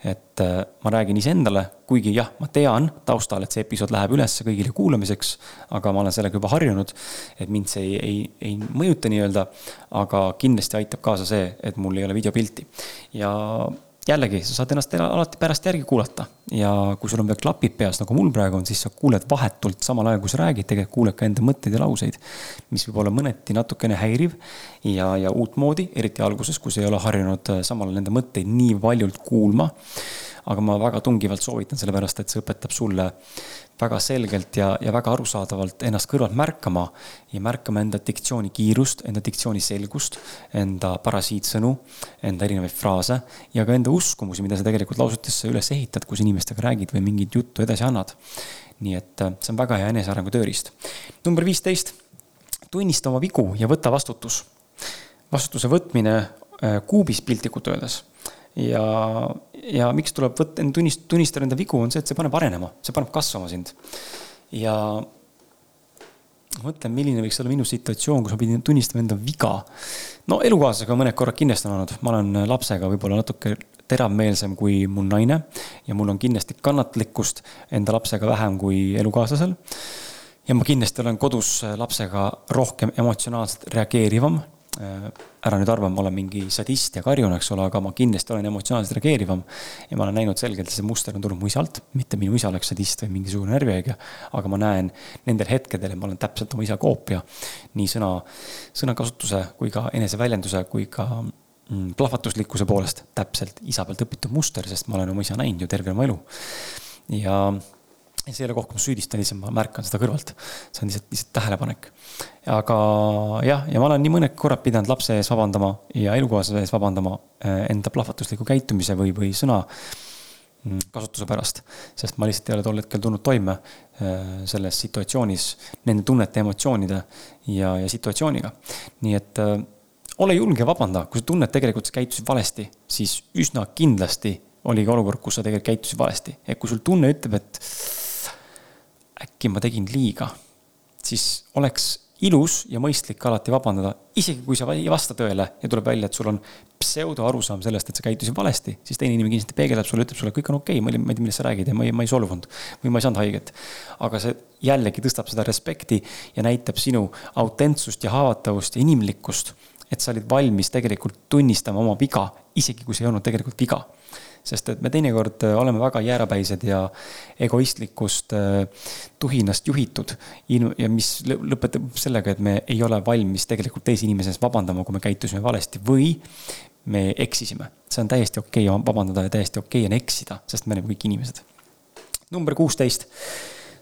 et äh, ma räägin iseendale, kuigi jah, ma tean taustal, et see episood läheb ülesse kõigile kuulamiseks, aga ma olen sellega juba harjunud, et mind see ei, ei, ei mõjuta nii-öelda, aga kindlasti aitab kaasa see, et mul ei ole videopilti. Ja jällegi, sa saad ennast alati pärast järgi kuulata ja kui sul on veel klapid peas, nagu mul praegu on, siis sa kuuled vahetult samal ajal, kui sa räägid, tegelikult kuuled ka enda mõtteid ja lauseid. mis võib olla mõneti natukene häiriv ja, ja uutmoodi, eriti alguses, kui sa ei ole harjunud äh, samal ajal enda mõtteid nii valjult kuulma. Aga ma väga tungivalt soovitan, sellepärast et see õpetab sulle väga selgelt ja, ja väga arusaadavalt ennast kõrvalt märkama ja märkama enda diktsiooni kiirust, enda diktsiooni selgust, enda parasiitsõnu, enda erinevaid fraase ja ka enda uskumusi, mida sa tegelikult lausutesse üles ehitad, kui sa inimestega räägid või mingit juttu edasi annad. nii et äh, see on väga hea enesearengu tööriist. number viisteist, tunnista oma vigu ja võta vastutus. vastutuse võtmine äh, kuubis piltlikult öeldes ja, ja miks tuleb võtta, tunnist-, tunnistada enda vigu, on see, et see paneb arenema, see paneb kasvama sind. ja mõtlen, milline võiks olla minu situatsioon, kus ma pidin tunnistama enda viga. no elukaaslasega mõned korrad kindlasti on olnud, ma olen lapsega võib-olla natuke teravmeelsem kui mu naine ja mul on kindlasti kannatlikkust enda lapsega vähem kui elukaaslasel. ja ma kindlasti olen kodus lapsega rohkem emotsionaalselt reageerivam Äh, ära nüüd arva, ma olen mingi sadist ja karjun, eks ole, aga ma kindlasti olen emotsionaalselt reageerivam. ja ma olen näinud selgelt, see muster on tulnud mu isalt, mitte minu isa oleks sadist või mingisugune närvihaige. aga ma näen nendel hetkedel, et ma olen täpselt oma isa koopia. nii sõna, sõnakasutuse kui ka eneseväljenduse kui ka mm, plahvatuslikkuse poolest täpselt isa pealt õpitud muster, sest ma olen oma isa näinud ju terve oma elu. ja see ei ole koht, kus ma süüdistan, lihtsalt ma märkan seda kõrvalt. see on lihtsalt, lihtsalt tähelepanek. aga jah, ja ma olen nii mõned korrad pidanud lapse ees vabandama ja elukaaslase ees vabandama eh, enda plahvatusliku käitumise või, või sõna mm, kasutuse pärast. sest ma lihtsalt ei ole tol hetkel tulnud toime eh, selles situatsioonis nende tunnete, emotsioonide ja, ja situatsiooniga. nii et eh, ole julge, vabanda, kui sa tunned tegelikult, sa käitusid valesti, siis üsna kindlasti oli ka olukord, kus sa tegelikult käitusid valesti. et kui sul tunne ütleb, et äkki ma tegin liiga, siis oleks ilus ja mõistlik alati vabandada, isegi kui sa ei vasta tõele ja tuleb välja, et sul on pseudo arusaam sellest, et sa käitusid valesti, siis teine inimene kindlasti peegeldab sulle, ütleb sulle, kõik on okei okay,, ma ei tea, millest sa räägid ja ma ei, ma ei solvunud või ma ei saanud haiget. aga see jällegi tõstab seda respekti ja näitab sinu autentsust ja haavatavust ja inimlikkust. et sa olid valmis tegelikult tunnistama oma viga, isegi kui see ei olnud tegelikult viga sest et me teinekord äh, oleme väga jäärapäised ja egoistlikust äh, tuhinast juhitud. ja mis lõpetab sellega, et me ei ole valmis tegelikult teise inimese ees vabandama, kui me käitusime valesti või me eksisime. see on täiesti okei okay vabandada ja täiesti okei okay on eksida, sest me oleme kõik inimesed. number kuusteist.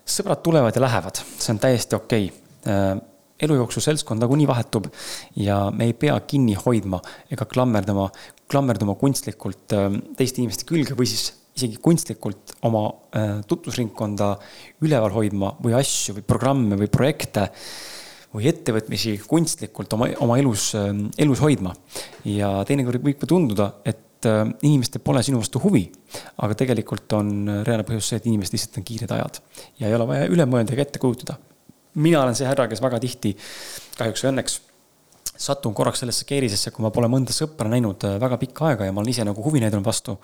sõbrad tulevad ja lähevad, see on täiesti okei okay äh, elu jooksul seltskond nagunii vahetub ja me ei pea kinni hoidma ega klammerdama klammerduma kunstlikult ähm, teiste inimeste külge või siis isegi kunstlikult oma äh, tutvusringkonda üleval hoidma või asju või programme või projekte või ettevõtmisi kunstlikult oma, oma elus, ähm, elus hoidma. ja teinekord võib ka tunduda, et äh, inimestel pole sinu vastu huvi, aga tegelikult on reaalne põhjus see, et inimesed lihtsalt on kiired ajad ja ei ole vaja üle mõelda ega ette kujutada. Mina olen see härra, kes väga tihti, kahjuks või õnneks satun korraks sellesse keerisesse, kui ma pole mõnda sõpra näinud äh, väga pikka aega ja ma olen ise nagu huvi näidanud vastu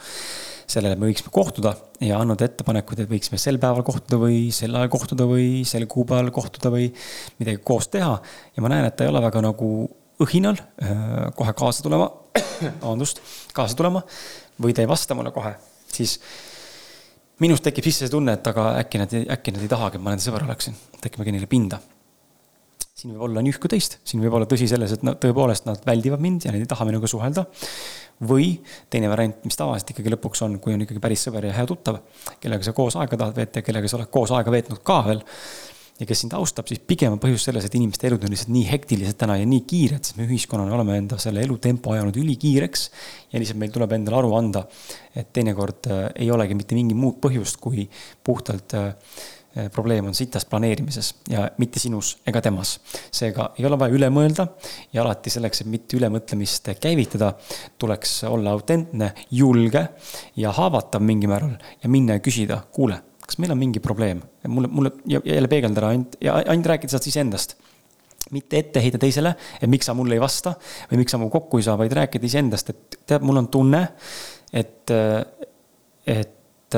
sellele, et me võiksime kohtuda ja andnud ettepanekuid, et võiksime sel päeval kohtuda või sel ajal kohtuda või sel kuupäeval kohtuda või midagi koos teha. ja ma näen, et ta ei ole väga nagu õhinal äh, kohe kaasa tulema, vabandust, kaasa tulema või ta ei vasta mulle kohe, siis minus tekib sisse see tunne, et aga äkki nad, äkki nad ei tahagi, et ma nende sõber oleksin, et äkki ma käin neile pinda siin võib olla kui teist, siin võib olla tõsi selles, et nad tõepoolest nad väldivad mind ja nad ei taha minuga suhelda. või teine variant, mis tavaliselt ikkagi lõpuks on, kui on ikkagi päris sõber ja hea tuttav, kellega sa koos aega tahad veeta ja kellega sa oled koos aega veetnud ka veel. Ja kes sind austab, siis pigem on põhjus selles, et inimeste elud on lihtsalt nii hektilised täna ja nii kiired, sest me ühiskonnana oleme enda selle elutempo ajanud ülikiireks. ja lihtsalt meil tuleb endale aru anda, et teinekord äh, ei olegi mitte mingit muud põhjust, kui puhtalt äh, probleem on sitas planeerimises ja mitte sinus ega temas. seega ei ole vaja üle mõelda ja alati selleks, et mitte ülemõtlemist käivitada, tuleks olla autentne, julge ja haavatav mingil määral ja minna ja küsida, kuule, kas meil on mingi probleem? mulle, mulle jälle peegeldada ainult ja ainult rääkida sealt iseendast mitte ette heita teisele, et miks sa mulle ei vasta või miks sa minuga kokku ei saa, vaid rääkida iseendast, et tead, mul on tunne, et, et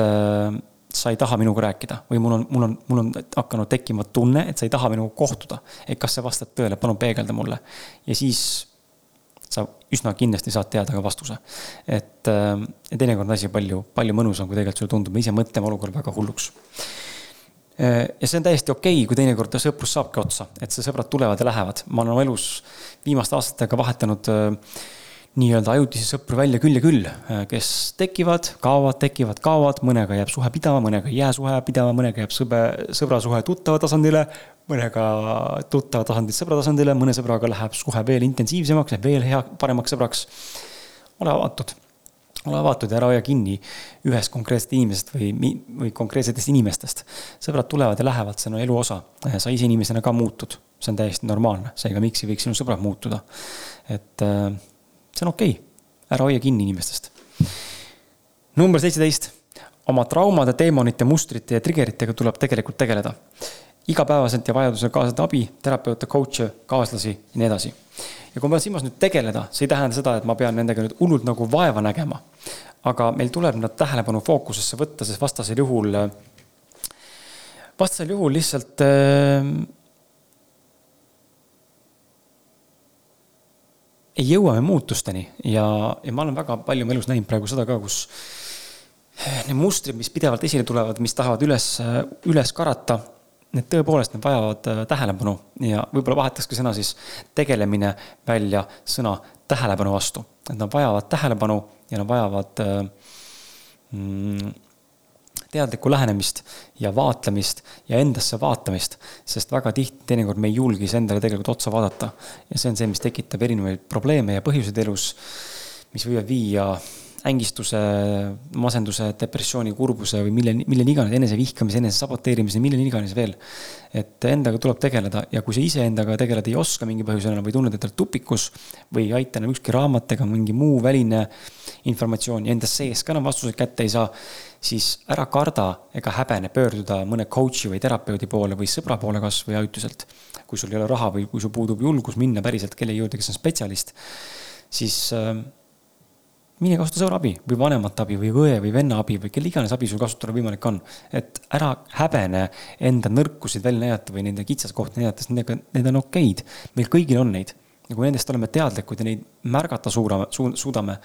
sa ei taha minuga rääkida või mul on, mul on, mul on hakanud tekkima tunne, et sa ei taha minuga kohtuda. et kas see vastab tõele, palun peegelda mulle. ja siis sa üsna kindlasti saad teada ka vastuse. et äh, teinekord on asi palju, palju mõnusam, kui tegelikult sulle tundub, me ise mõtleme olukorra väga hulluks. Äh, ja see on täiesti okei okay,, kui teinekord sõprus saabki otsa, et see sõbrad tulevad ja lähevad. ma olen elus viimaste aastatega vahetanud äh, nii-öelda ajutisi sõpru välja küll ja küll, äh, kes tekivad, kaovad, tekivad, kaovad, mõnega jääb suhe pidama, mõnega ei jää suhe pidama, mõnega jääb sõbe, sõbrasuhe tuttava tasandile, mõnega tuttava tasandilt sõbra tasandile, mõne sõbraga läheb suhe veel intensiivsemaks, veel hea, paremaks sõbraks. ole avatud, ole avatud ja ära hoia kinni ühest konkreetsest inimesest või, või konkreetsetest inimestest. sõbrad tulevad ja lähevad, see on elu osa, sa ise inimesena ka muutud, see on täiesti normaalne, seega miks ei võiks sinu sõbrad muutuda, et äh, see on okei okay., ära hoia kinni inimestest. number seitseteist, oma traumade, teemonite, mustrite ja triggeritega tuleb tegelikult tegeleda. igapäevaselt ja vajadusel kaasada abi, terapeute, coach'e, kaaslasi ja nii edasi. ja kui ma silmas nüüd tegeleda, see ei tähenda seda, et ma pean nendega nüüd hullult nagu vaeva nägema. aga meil tuleb nad tähelepanu fookusesse võtta, sest vastasel juhul, vastasel juhul lihtsalt äh, ei jõua me muutusteni ja, ja ma olen väga palju oma elus näinud praegu seda ka, kus need mustrid, mis pidevalt esile tulevad, mis tahavad üles, üles karata, need tõepoolest, need vajavad äh, tähelepanu ja võib-olla vahetaks ka sõna siis tegelemine välja sõna tähelepanu vastu. et nad vajavad tähelepanu ja nad vajavad äh, mm, teadlikku lähenemist ja vaatlemist ja endasse vaatamist. sest väga tihti teinekord me ei julge iseendale tegelikult otsa vaadata. ja see on see, mis tekitab erinevaid probleeme ja põhjuseid elus, mis võivad viia ängistuse, masenduse, depressiooni, kurbuse või mille, milleni iganes, enesevihkamise, enese saboteerimise, milleni iganes veel. et endaga tuleb tegeleda ja kui sa iseendaga tegeleda ei oska mingi põhjusel enam või tunned, et oled tupikus või ei aita enam ükski raamat ega mingi muu väline informatsioon ja enda sees ka enam vastuseid kätte ei saa, siis ära karda ega häbene pöörduda mõne coach'i või terapeudi poole või sõbra poole kas või ajutiselt. kui sul ei ole raha või kui sul puudub julgus minna päriselt kellegi juurde, kes on spetsialist, siis äh, mine kasuta sõbra abi või vanemate abi või õe või venna abi või kelle iganes abi sul kasutada võimalik on. et ära häbene enda nõrkusid välja näidata või nende kitsaskohti näidata, sest nendega, need on okeid. meil kõigil on neid. ja kui nendest oleme teadlikud ja neid märgata suudame su,, suudame,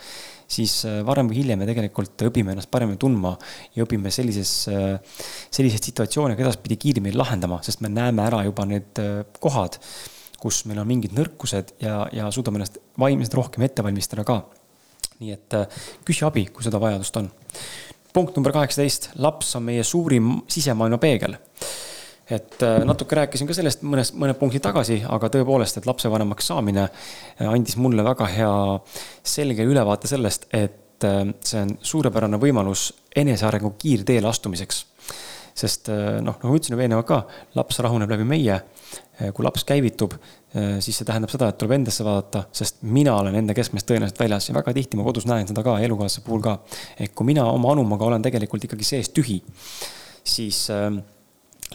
siis äh, varem või hiljem me tegelikult õpime ennast paremini tundma ja õpime sellises, äh, selliseid situatsioone ka edaspidi kiiremini lahendama, sest me näeme ära juba need äh, kohad, kus meil on mingid nõrkused ja, ja suudame ennast vaimselt rohkem ette valmistada ka nii et äh, küsi abi, kui seda vajadust on. punkt number kaheksateist, laps on meie suurim sisemaailma peegel et äh, natuke rääkisin ka sellest mõnes, mõned punktid tagasi, aga tõepoolest, et lapsevanemaks saamine äh, andis mulle väga hea selge ülevaate sellest, et see on suurepärane võimalus enesearengu kiirteele astumiseks. sest noh, nagu ütlesin juba eelnevalt ka, laps rahuneb läbi meie. kui laps käivitub, siis see tähendab seda, et tuleb endasse vaadata, sest mina olen enda keskmest tõenäoliselt väljas ja väga tihti ma kodus näen seda ka elukaaslase puhul ka. et kui mina oma anumaga olen tegelikult ikkagi sees tühi, siis äh,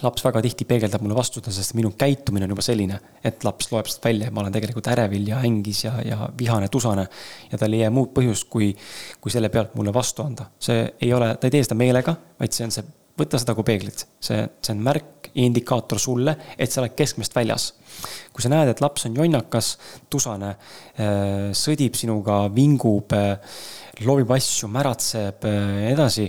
laps väga tihti peegeldab mulle vastu seda, sest minu käitumine on juba selline, et laps loeb sealt välja, et ma olen tegelikult ärevil ja hängis ja, ja vihane, tusane. ja tal ei jää muud põhjust, kui, kui selle pealt mulle vastu anda. see ei ole, ta ei tee seda meelega, vaid see on see, võta seda kui peeglit. see, see on märk ja indikaator sulle, et sa oled keskmest väljas kui sa näed, et laps on jonnakas, tusane, äh, sõdib sinuga, vingub, äh, loobib asju, märatseb äh, ja edasi,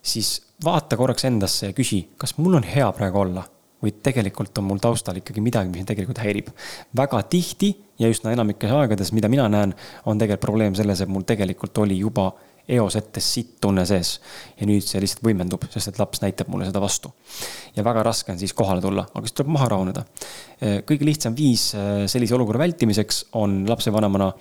siis vaata korraks endasse ja küsi, kas mul on hea praegu olla või tegelikult on mul taustal ikkagi midagi, mis mind tegelikult häirib. väga tihti ja üsna enamikes aegades, mida mina näen, on tegelikult probleem selles, et mul tegelikult oli juba eos ette sitt tunne sees. ja nüüd see lihtsalt võimendub, sest et laps näitab mulle seda vastu. ja väga raske on siis kohale tulla, aga siis tuleb maha rahuneda. kõige lihtsam viis äh, sellise olukorra vältimiseks on lapsevanemana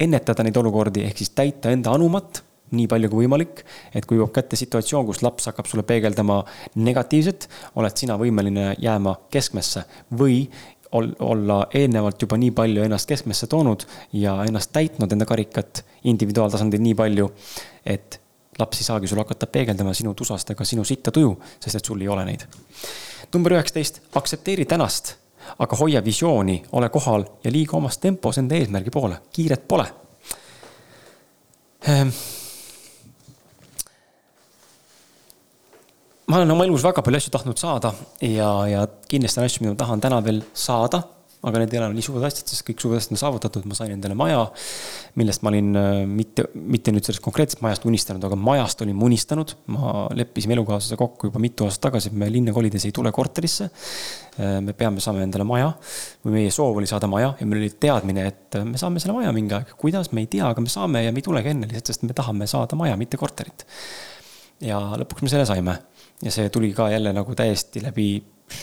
ennetada neid olukordi, ehk siis täita enda anumat nii palju kui võimalik, et kui jõuab kätte situatsioon, kus laps hakkab sulle peegeldama negatiivset, oled sina võimeline jääma keskmesse või olla eelnevalt juba nii palju ennast keskmesse toonud ja ennast täitnud enda karikat individuaaltasandil nii palju, et laps ei saagi sul hakata peegeldama sinu tusast ega sinu sitta tuju, sest et sul ei ole neid. number üheksateist, aktsepteeri tänast, aga hoia visiooni, ole kohal ja liigu omas tempos enda eesmärgi poole, kiiret pole ehm ma olen oma elus väga palju asju tahtnud saada ja, ja kindlasti on asju, mida ma tahan täna veel saada. Aga need ei ole nii suured asjad, sest kõik suured asjad on saavutatud, ma sain endale maja, millest ma olin äh, mitte, mitte nüüd sellest konkreetsest majast unistanud, aga majast olin unistanud. ma leppisime elukaaslase kokku juba mitu aastat tagasi, et me linna kolides ei tule korterisse. Äh, me peame saama endale maja või meie soov oli saada maja ja meil oli teadmine, et me saame selle maja mingi aeg. kuidas, me ei tea, aga me saame ja me ei tulegi enne lihtsalt, sest me tahame saada maja, mitte korterit. ja lõpuks me selle saime ja see tuli ka jälle nagu täiesti läbi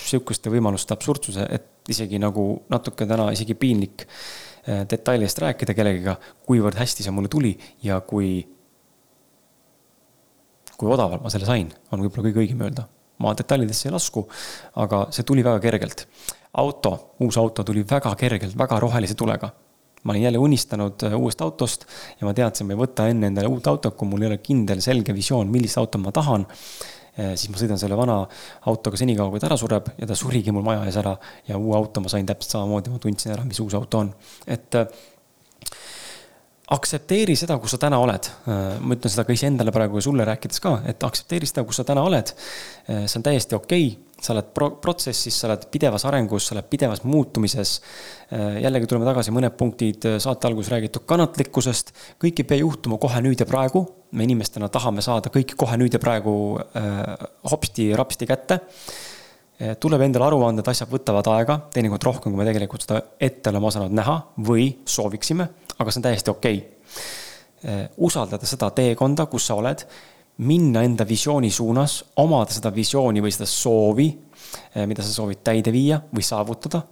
sihukeste võimaluste absurdsuse, et isegi nagu natuke täna isegi piinlik äh, detailidest rääkida kellegiga, kuivõrd hästi see mulle tuli ja kui, kui odavalt ma selle sain, on võib-olla kõige õigem öelda. ma detailidesse ei lasku, aga see tuli väga kergelt. auto, uus auto tuli väga kergelt, väga rohelise tulega ma olin jälle unistanud äh, uuest autost ja ma teadsin, ma ei võta enne endale uut autot, kui mul ei ole kindel, selge visioon, millist autot ma tahan siis ma sõidan selle vana autoga senikaua, kui ta ära sureb ja ta surigi mul maja ees ära ja uue auto ma sain täpselt samamoodi, ma tundsin ära, mis uus auto on. et äh, aktsepteeri seda, kus sa täna oled. Äh, ma ütlen seda ka iseendale praegu ja sulle rääkides ka, et aktsepteeri seda, kus sa täna oled. Äh, see on täiesti okei okay sa oled pro-, protsessis, sa oled pidevas arengus, sa oled pidevas muutumises. Äh, jällegi tuleme tagasi, mõned punktid saate alguses räägitud kannatlikkusest. kõik ei pea juhtuma kohe nüüd ja praegu. me inimestena tahame saada kõike kohe nüüd ja praegu äh, hopsti-rapsti kätte tuleb endale aru anda, et asjad võtavad aega, teinekord rohkem, kui me tegelikult seda ette oleme osanud näha või sooviksime, aga see on täiesti okei okay. äh,. usaldada seda teekonda, kus sa oled minna enda visiooni suunas, omada seda visiooni või seda soovi, eh, mida sa soovid täide viia või saavutada.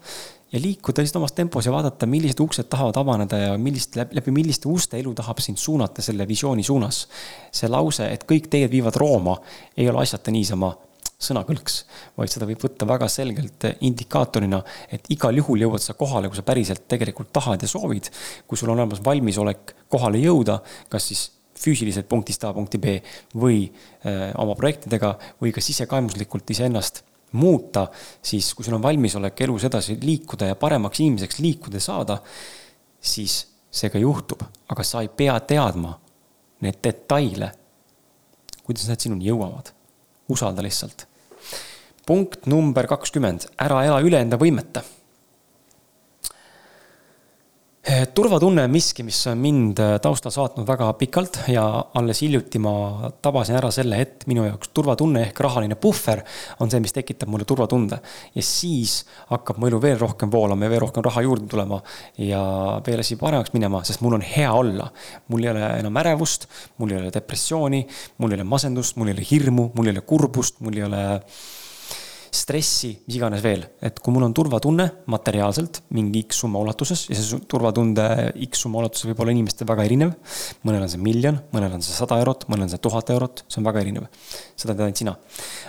ja liikuda lihtsalt omas tempos ja vaadata, millised uksed tahavad avaneda ja millist, läbi milliste uste elu tahab sind suunata selle visiooni suunas. see lause, et kõik teed viivad Rooma, ei ole asjata niisama sõnakõlks, vaid seda võib võtta väga selgelt indikaatorina, et igal juhul jõuad sa kohale, kui sa päriselt tegelikult tahad ja soovid. kui sul on olemas valmisolek kohale jõuda, kas siis füüsiliselt punktist A punkti B või äh, oma projektidega või ka sisekaemuslikult iseennast muuta, siis kui sul on valmisolek elus edasi liikuda ja paremaks inimeseks liikuda saada, siis see ka juhtub, aga sa ei pea teadma neid detaile, kuidas need sinuni jõuavad. Usalda lihtsalt. punkt number kakskümmend, ära ela üle enda võimete turvatunne on miski, mis on mind eh, taustal saatnud väga pikalt ja alles hiljuti ma tabasin ära selle, et minu jaoks turvatunne ehk rahaline puhver on see, mis tekitab mulle turvatunde. ja siis hakkab mu elu veel rohkem voolama ja veel rohkem raha juurde tulema ja veel asi paremaks minema, sest mul on hea olla. mul ei ole enam ärevust, mul ei ole depressiooni, mul ei ole masendust, mul ei ole hirmu, mul ei ole kurbust, mul ei ole stressi, mis iganes veel. et kui mul on turvatunne materiaalselt mingi X summa ulatuses ja see turvatunde X summa ulatuses võib olla inimestel väga erinev. mõnel on see miljon, mõnel on see sada eurot, mõnel on see tuhat eurot, see on väga erinev. seda tead ainult sina.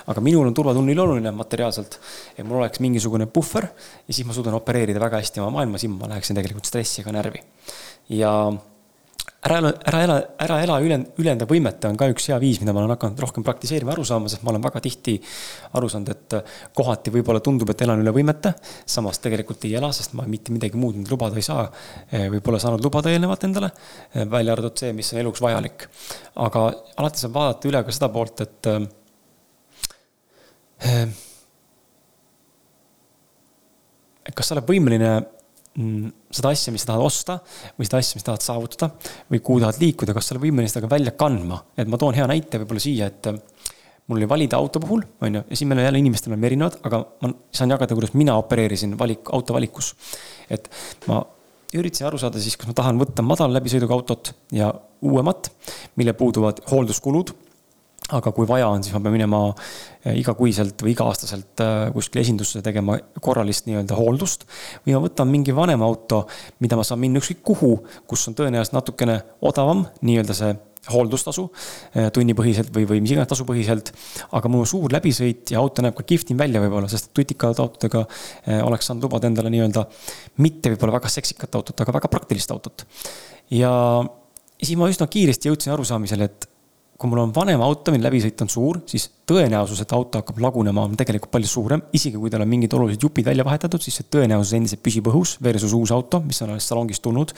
aga minul on turvatunne ülioluline materiaalselt, et mul oleks mingisugune puhver ja siis ma suudan opereerida väga hästi oma maailmas, ilma ma läheksin tegelikult stressi ega närvi. ja ära, ära ela, ära ela üle, ülenda võimete on ka üks hea viis, mida ma olen hakanud rohkem praktiseerima, aru saama, sest ma olen väga tihti aru saanud, et kohati võib-olla tundub, et elan üle võimete. samas tegelikult ei ela, sest ma mitte midagi muud nüüd lubada ei saa. võib-olla saanud lubada eelnevalt endale, välja arvatud see, mis on eluks vajalik. aga alati saab vaadata üle ka seda poolt, et kas sa oled võimeline seda asja, mis sa tahad osta või seda asja, mis tahad saavutada või kuhu tahad liikuda, kas sa oled võimeline seda ka välja kandma. et ma toon hea näite võib-olla siia, et äh, mul oli valida auto puhul, on ju, ja siin meil on jälle inimestel on erinevad, aga ma saan jagada, kuidas mina opereerisin valik, auto valikus. et ma üritasin aru saada siis, kas ma tahan võtta madala läbisõiduga autot ja uuemat, mille puuduvad hoolduskulud aga kui vaja on, siis ma pean minema eh, igakuiselt või iga-aastaselt eh, kuskile esindusse tegema korralist nii-öelda hooldust. või ma võtan mingi vanema auto, mida ma saan minna ükskõik kuhu, kus on tõenäoliselt natukene odavam nii-öelda see hooldustasu eh, tunnipõhiselt või, või mis iganes tasupõhiselt. aga mu suur läbisõit ja auto näeb ka kihvtim välja võib-olla, sest tutikad autodega oleks saanud lubada endale nii-öelda mitte võib-olla väga seksikat autot, aga väga praktilist autot. ja siis ma üsna kiiresti jõudsin arusaamisele, et kui mul on vanem auto, mille läbisõit on suur, siis tõenäosus, et auto hakkab lagunema, on tegelikult palju suurem. isegi kui tal on mingid olulised jupid välja vahetatud, siis see tõenäosus endiselt püsib õhus versus uus auto, mis on alles salongist tulnud.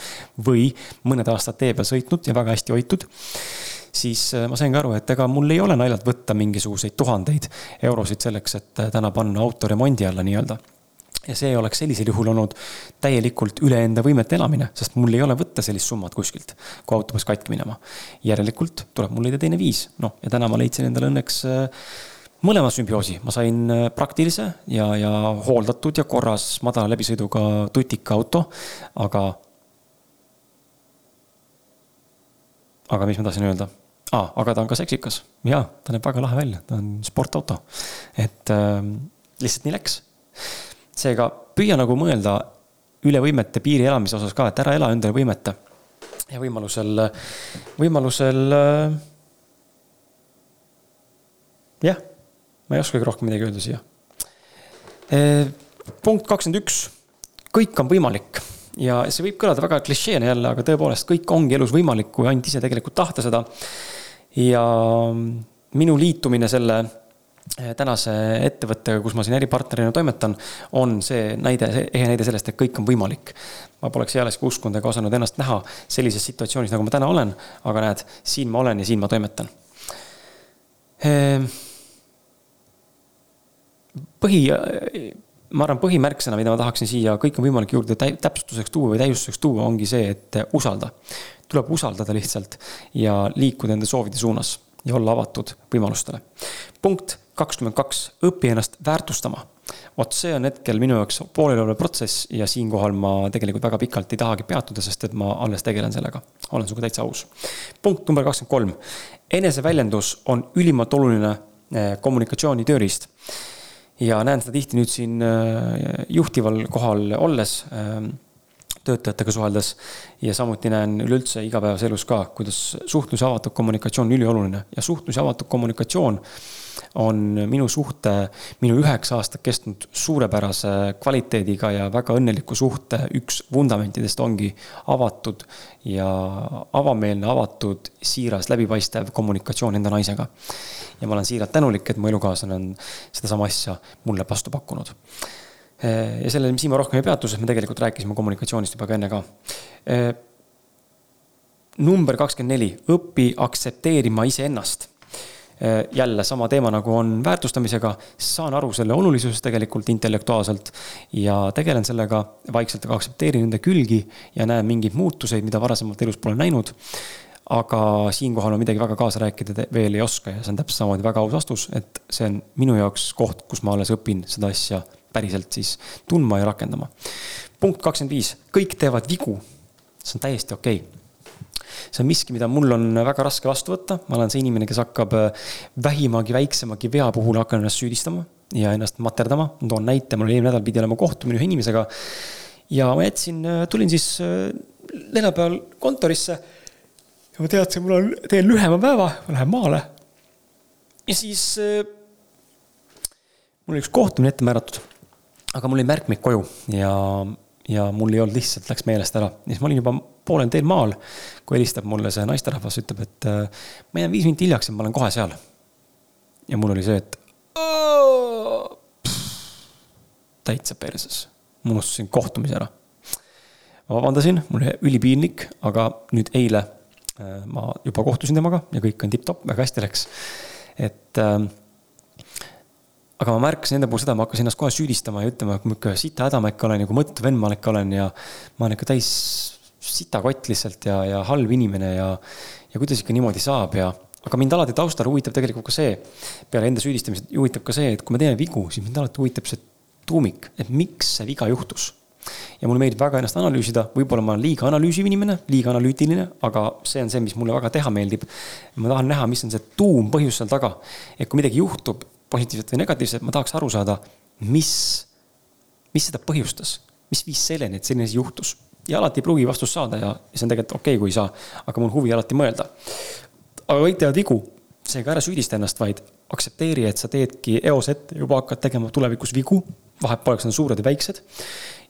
või mõned aastad tee peal sõitnud ja väga hästi hoitud. siis äh, ma saingi aru, et ega mul ei ole naljalt võtta mingisuguseid tuhandeid eurosid selleks, et äh, täna panna auto remondi alla nii-öelda ja see oleks sellisel juhul olnud täielikult üle enda võimete elamine, sest mul ei ole võtta sellist summat kuskilt, kui auto peaks katki minema. järelikult tuleb mul leida teine viis, noh ja täna ma leidsin endale õnneks äh, mõlema sümbioosi, ma sain äh, praktilise ja, ja hooldatud ja korras madala läbisõiduga tutika auto, aga. aga mis ma tahtsin öelda ah,, aga ta on ka seksikas, jaa, ta näeb väga lahe välja, ta on sportauto. et äh, lihtsalt nii läks seega püüa nagu mõelda üle võimete piiri elamise osas ka, et ära ela endale võimete. ja võimalusel, võimalusel. Äh, jah, ma ei oskagi rohkem midagi öelda siia. Äh, punkt kakskümmend üks, kõik on võimalik ja see võib kõlada väga klišeena jälle, aga tõepoolest kõik ongi elus võimalik, kui ainult ise tegelikult tahta seda. ja minu liitumine selle tänase ettevõttega, kus ma siin äripartnerina toimetan, on see näide, ehe näide sellest, et kõik on võimalik. ma poleks ealeski uskunud ega osanud ennast näha sellises situatsioonis, nagu ma täna olen, aga näed, siin ma olen ja siin ma toimetan. Ehm, põhi, ma arvan, põhimärksõna, mida ma tahaksin siia kõik on võimalik juurde täpsustuseks tuua või täiustuseks tuua, ongi see, et usalda. tuleb usaldada lihtsalt ja liikuda enda soovide suunas ja olla avatud võimalustele. punkt kakskümmend kaks, õpi ennast väärtustama. vot see on hetkel minu jaoks pooleliolev protsess ja siinkohal ma tegelikult väga pikalt ei tahagi peatuda, sest et ma alles tegelen sellega. olen sinuga täitsa aus. punkt number kakskümmend kolm. eneseväljendus on ülimalt oluline eh, kommunikatsiooni tööriist. ja näen seda tihti nüüd siin eh, juhtival kohal olles eh, töötajatega suheldes. ja samuti näen üleüldse igapäevases elus ka, kuidas suhtlus ja avatud kommunikatsioon on ülioluline ja suhtlus ja avatud kommunikatsioon on minu suhte, minu üheksa aastat kestnud suurepärase kvaliteediga ja väga õnneliku suhte üks vundamentidest ongi avatud ja avameelne, avatud, siiras, läbipaistev kommunikatsioon enda naisega. ja ma olen siiralt tänulik, et mu elukaaslane on sedasama asja mulle vastu pakkunud ja sellele siin ma rohkem ei peatu, sest me tegelikult rääkisime kommunikatsioonist juba ka enne ka number kakskümmend neli, õpi aktsepteerima iseennast. Äh, jälle sama teema, nagu on väärtustamisega, saan aru selle olulisusest tegelikult intellektuaalselt ja tegelen sellega vaikselt, aga aktsepteerin enda külgi ja näen mingeid muutuseid, mida varasemalt elus pole näinud aga siinkohal ma midagi väga kaasa rääkida veel ei oska ja see on täpselt samamoodi väga aus vastus, et see on minu jaoks koht, kus ma alles õpin seda asja päriselt siis tundma ja rakendama. punkt kakskümmend viis, kõik teevad vigu. see on täiesti okei okay see on miski, mida mul on väga raske vastu võtta, ma olen see inimene, kes hakkab äh, vähimagi väiksemagi vea puhul hakkan ennast süüdistama ja ennast materdama. ma toon näite, mul eelmine nädal pidi olema kohtumine ühe inimesega. ja ma jätsin, äh, tulin siis äh, neljapäeval kontorisse. ja ma teadsin, mul on, teen lühema päeva, ma lähen maale. ja siis mul oli üks kohtumine ette määratud. aga mul oli märkmik koju ja ja mul ei olnud lihtsalt, läks meelest ära. ja siis ma olin juba poolel teel maal, kui helistab mulle see naisterahvas, ütleb, et äh, ma jään viis minti hiljaks ja ma olen kohe seal. ja mul oli see, et täitsa perses, ma unustasin kohtumise ära. ma vabandasin, mul oli ülipiinlik, aga nüüd eile äh, ma juba kohtusin temaga ja kõik on tipp-topp, väga hästi läks. et äh, aga ma märkasin enda puhul seda, ma hakkasin ennast kohe süüdistama ja ütlema, kui ikka sita hädamäkk olen ja kui mõttev vend ma ikka olen ja ma olen ikka täis sitakott lihtsalt ja, ja halb inimene ja, ja kuidas ikka niimoodi saab ja aga mind alati taustal huvitab tegelikult ka see, peale enda süüdistamise huvitab ka see, et kui me teeme vigu, siis mind alati huvitab see tuumik, et miks see viga juhtus. ja mulle meeldib väga ennast analüüsida, võib-olla ma olen liiga analüüsiv inimene, liiga analüütiline, aga see on see, mis mulle väga teha meeldib. ma tahan näha, mis on see tuumpõhjus seal taga. et kui midagi juhtub, positiivset või negatiivset, ma tahaks aru saada, mis, mis seda põhjustas, mis viis selleni, et selline asi juhtus. ja alati ei pruugi vastust saada ja see on tegelikult okei okay,, kui ei saa, aga mul huvi alati mõelda. aga kõik teevad vigu, seega ära süüdista ennast, vaid aktsepteeri, et sa teedki eos ette, juba hakkad tegema tulevikus vigu, need on suured või väiksed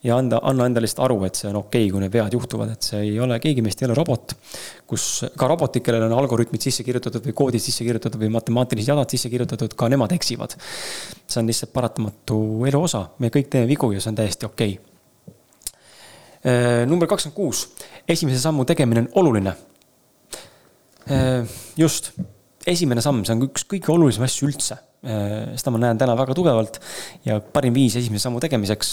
ja anda, anna endale lihtsalt aru, et see on okei okay,, kui need vead juhtuvad, et see ei ole, keegi meist ei ole robot. kus ka robotid, kellel on algoritmid sisse kirjutatud või koodid sisse kirjutatud või matemaatilised jalad sisse kirjutatud, ka nemad eksivad. see on lihtsalt paratamatu elu osa, me kõik teeme vigu ja see on täiesti okei okay. number kakskümmend kuus, esimese sammu tegemine on oluline. just, esimene samm, see on üks kõige olulisem asju üldse Äh, seda ma näen täna väga tugevalt ja parim viis esimese sammu tegemiseks,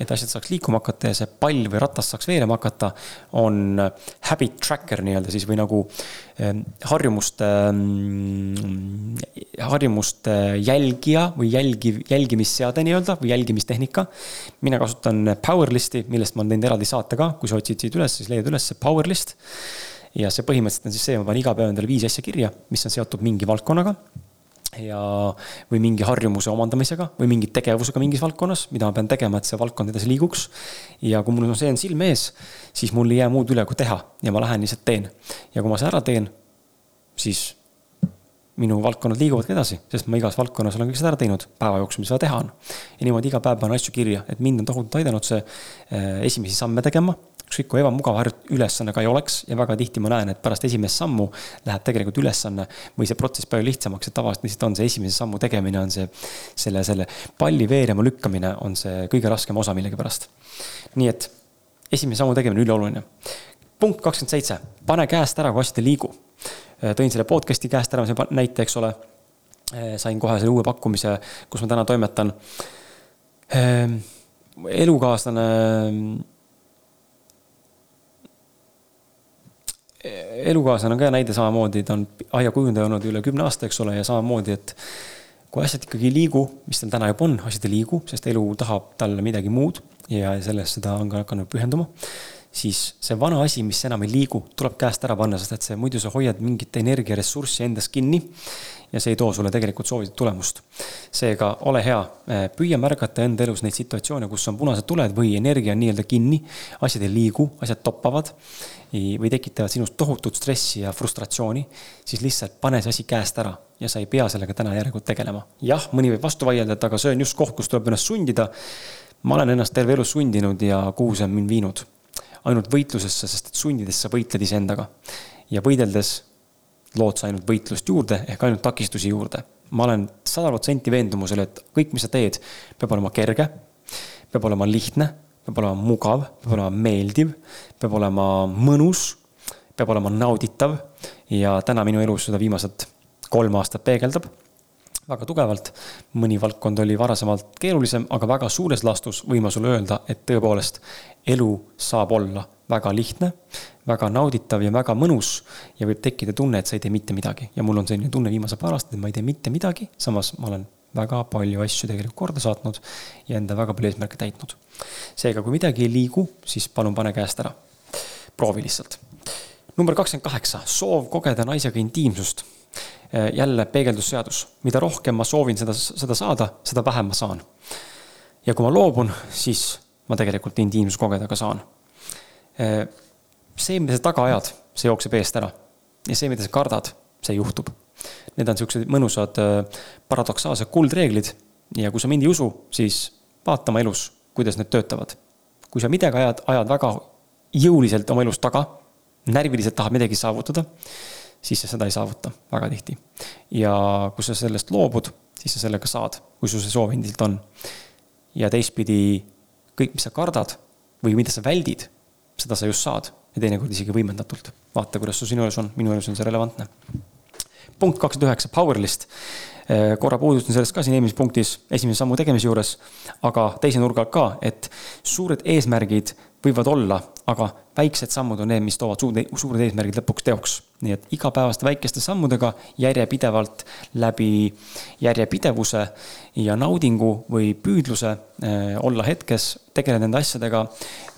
et asjad saaks liikuma hakata ja see pall või ratas saaks veerema hakata, on habit tracker nii-öelda siis või nagu ähm, harjumuste, ähm, harjumuste jälgija või jälgiv, jälgimisseade nii-öelda või jälgimistehnika. mina kasutan Powerlisti, millest ma olen teinud eraldi saate ka, kui sa otsid siit üles, siis leiad üles Powerlist. ja see põhimõtteliselt on siis see, ma panen iga päev endale viis asja kirja, mis on seotud mingi valdkonnaga ja, või mingi harjumuse omandamisega või mingi tegevusega mingis valdkonnas, mida ma pean tegema, et see valdkond edasi liiguks. ja kui mul on see on silme ees, siis mul ei jää muud üle, kui teha ja ma lähen lihtsalt teen. ja kui ma selle ära teen, siis minu valdkonnad liiguvadki edasi, sest ma igas valdkonnas olen kõik seda ära teinud päeva jooksul, mis vaja teha on. ja niimoodi iga päev panen asju kirja, et mind on tohutult aidanud see äh, esimesi samme tegema ükskõik kui ebamugav ülesanne ka ei oleks ja väga tihti ma näen, et pärast esimest sammu läheb tegelikult ülesanne või see protsess palju lihtsamaks, et tavaliselt lihtsalt on see esimese sammu tegemine, on see selle, selle palli veerema lükkamine on see kõige raskem osa millegipärast. nii et esimese sammu tegemine ülioluline. punkt kakskümmend seitse, pane käest ära, kui asjad ei liigu. tõin selle podcast'i käest ära, näite, eks ole. sain kohe selle uue pakkumise, kus ma täna toimetan. Ehm, elukaaslane elukaaslane on ka näide samamoodi, ta on aiakujundaja olnud üle kümne aasta, eks ole, ja samamoodi, et kui asjad ikkagi ei liigu, mis tal täna juba on, asjad ei liigu, sest elu tahab talle midagi muud ja sellest seda on ka hakanud pühenduma, siis see vana asi, mis enam ei liigu, tuleb käest ära panna, sest et see, muidu sa hoiad mingit energiaressurssi endas kinni ja see ei too sulle tegelikult soovitud tulemust. seega ole hea, eh, püüa märgata enda elus neid situatsioone, kus on punased tuled või energia on nii-öelda kinni, asjad ei liigu, asjad toppavad või tekitavad sinust tohutut stressi ja frustratsiooni, siis lihtsalt pane see asi käest ära ja sa ei pea sellega täna järelikult tegelema. jah, mõni võib vastu vaielda, et aga see on just koht, kus tuleb ennast sundida. ma olen ennast terve elu sundinud ja kuhu see on mind viinud? Ainult võitlusesse, sest et sundides sa võitled iseendaga. ja võideldes lood sa ainult võitlust juurde ehk ainult takistusi juurde. ma olen sada protsenti veendumusel, et kõik, mis sa teed, peab olema kerge, peab olema lihtne, peab olema mugav, peab olema meeldiv, peab olema mõnus, peab olema nauditav ja täna minu elus seda viimased kolm aastat peegeldab väga tugevalt. mõni valdkond oli varasemalt keerulisem, aga väga suures laastus võin ma sulle öelda, et tõepoolest elu saab olla väga lihtne, väga nauditav ja väga mõnus. ja võib tekkida tunne, et sa ei tee mitte midagi ja mul on selline tunne viimase paar aastat, et ma ei tee mitte midagi, samas ma olen väga palju asju tegelikult korda saatnud ja enda väga palju eesmärke täitnud. seega, kui midagi ei liigu, siis palun pane käest ära. proovi lihtsalt. number kakskümmend kaheksa, soov kogeda naisega intiimsust. Äh, jälle peegeldusseadus, mida rohkem ma soovin seda, seda saada, seda vähem ma saan. ja kui ma loobun, siis ma tegelikult intiimsust kogeda ka saan Äh, see, mida sa taga ajad, see jookseb eest ära. ja see, mida sa kardad, see juhtub. Need on siuksed mõnusad äh, paradoksaalsed kuldreeglid ja kui sa mind ei usu, siis vaata oma elus, kuidas need töötavad. kui sa midagi ajad, ajad väga jõuliselt oma elus taga, närviliselt tahad midagi saavutada, siis sa seda ei saavuta väga tihti. ja kui sa sellest loobud, siis sa sellega saad, kui sul see soov endiselt on. ja teistpidi, kõik, mis sa kardad või mida sa väldid seda sa just saad ja teinekord isegi võimendatult. vaata, kuidas sul sinu elus on, minu elus on see relevantne. punkt kakskümmend üheksa, power list. Eh, korra puudutasin sellest ka siin eelmises punktis esimese sammu tegemise juures, aga teise nurga alt ka, et suured eesmärgid võivad olla, aga väiksed sammud on need, mis toovad suured, suured eesmärgid lõpuks teoks. nii et igapäevaste väikeste sammudega järjepidevalt läbi järjepidevuse ja naudingu või püüdluse äh, olla hetkes, tegeleda nende asjadega,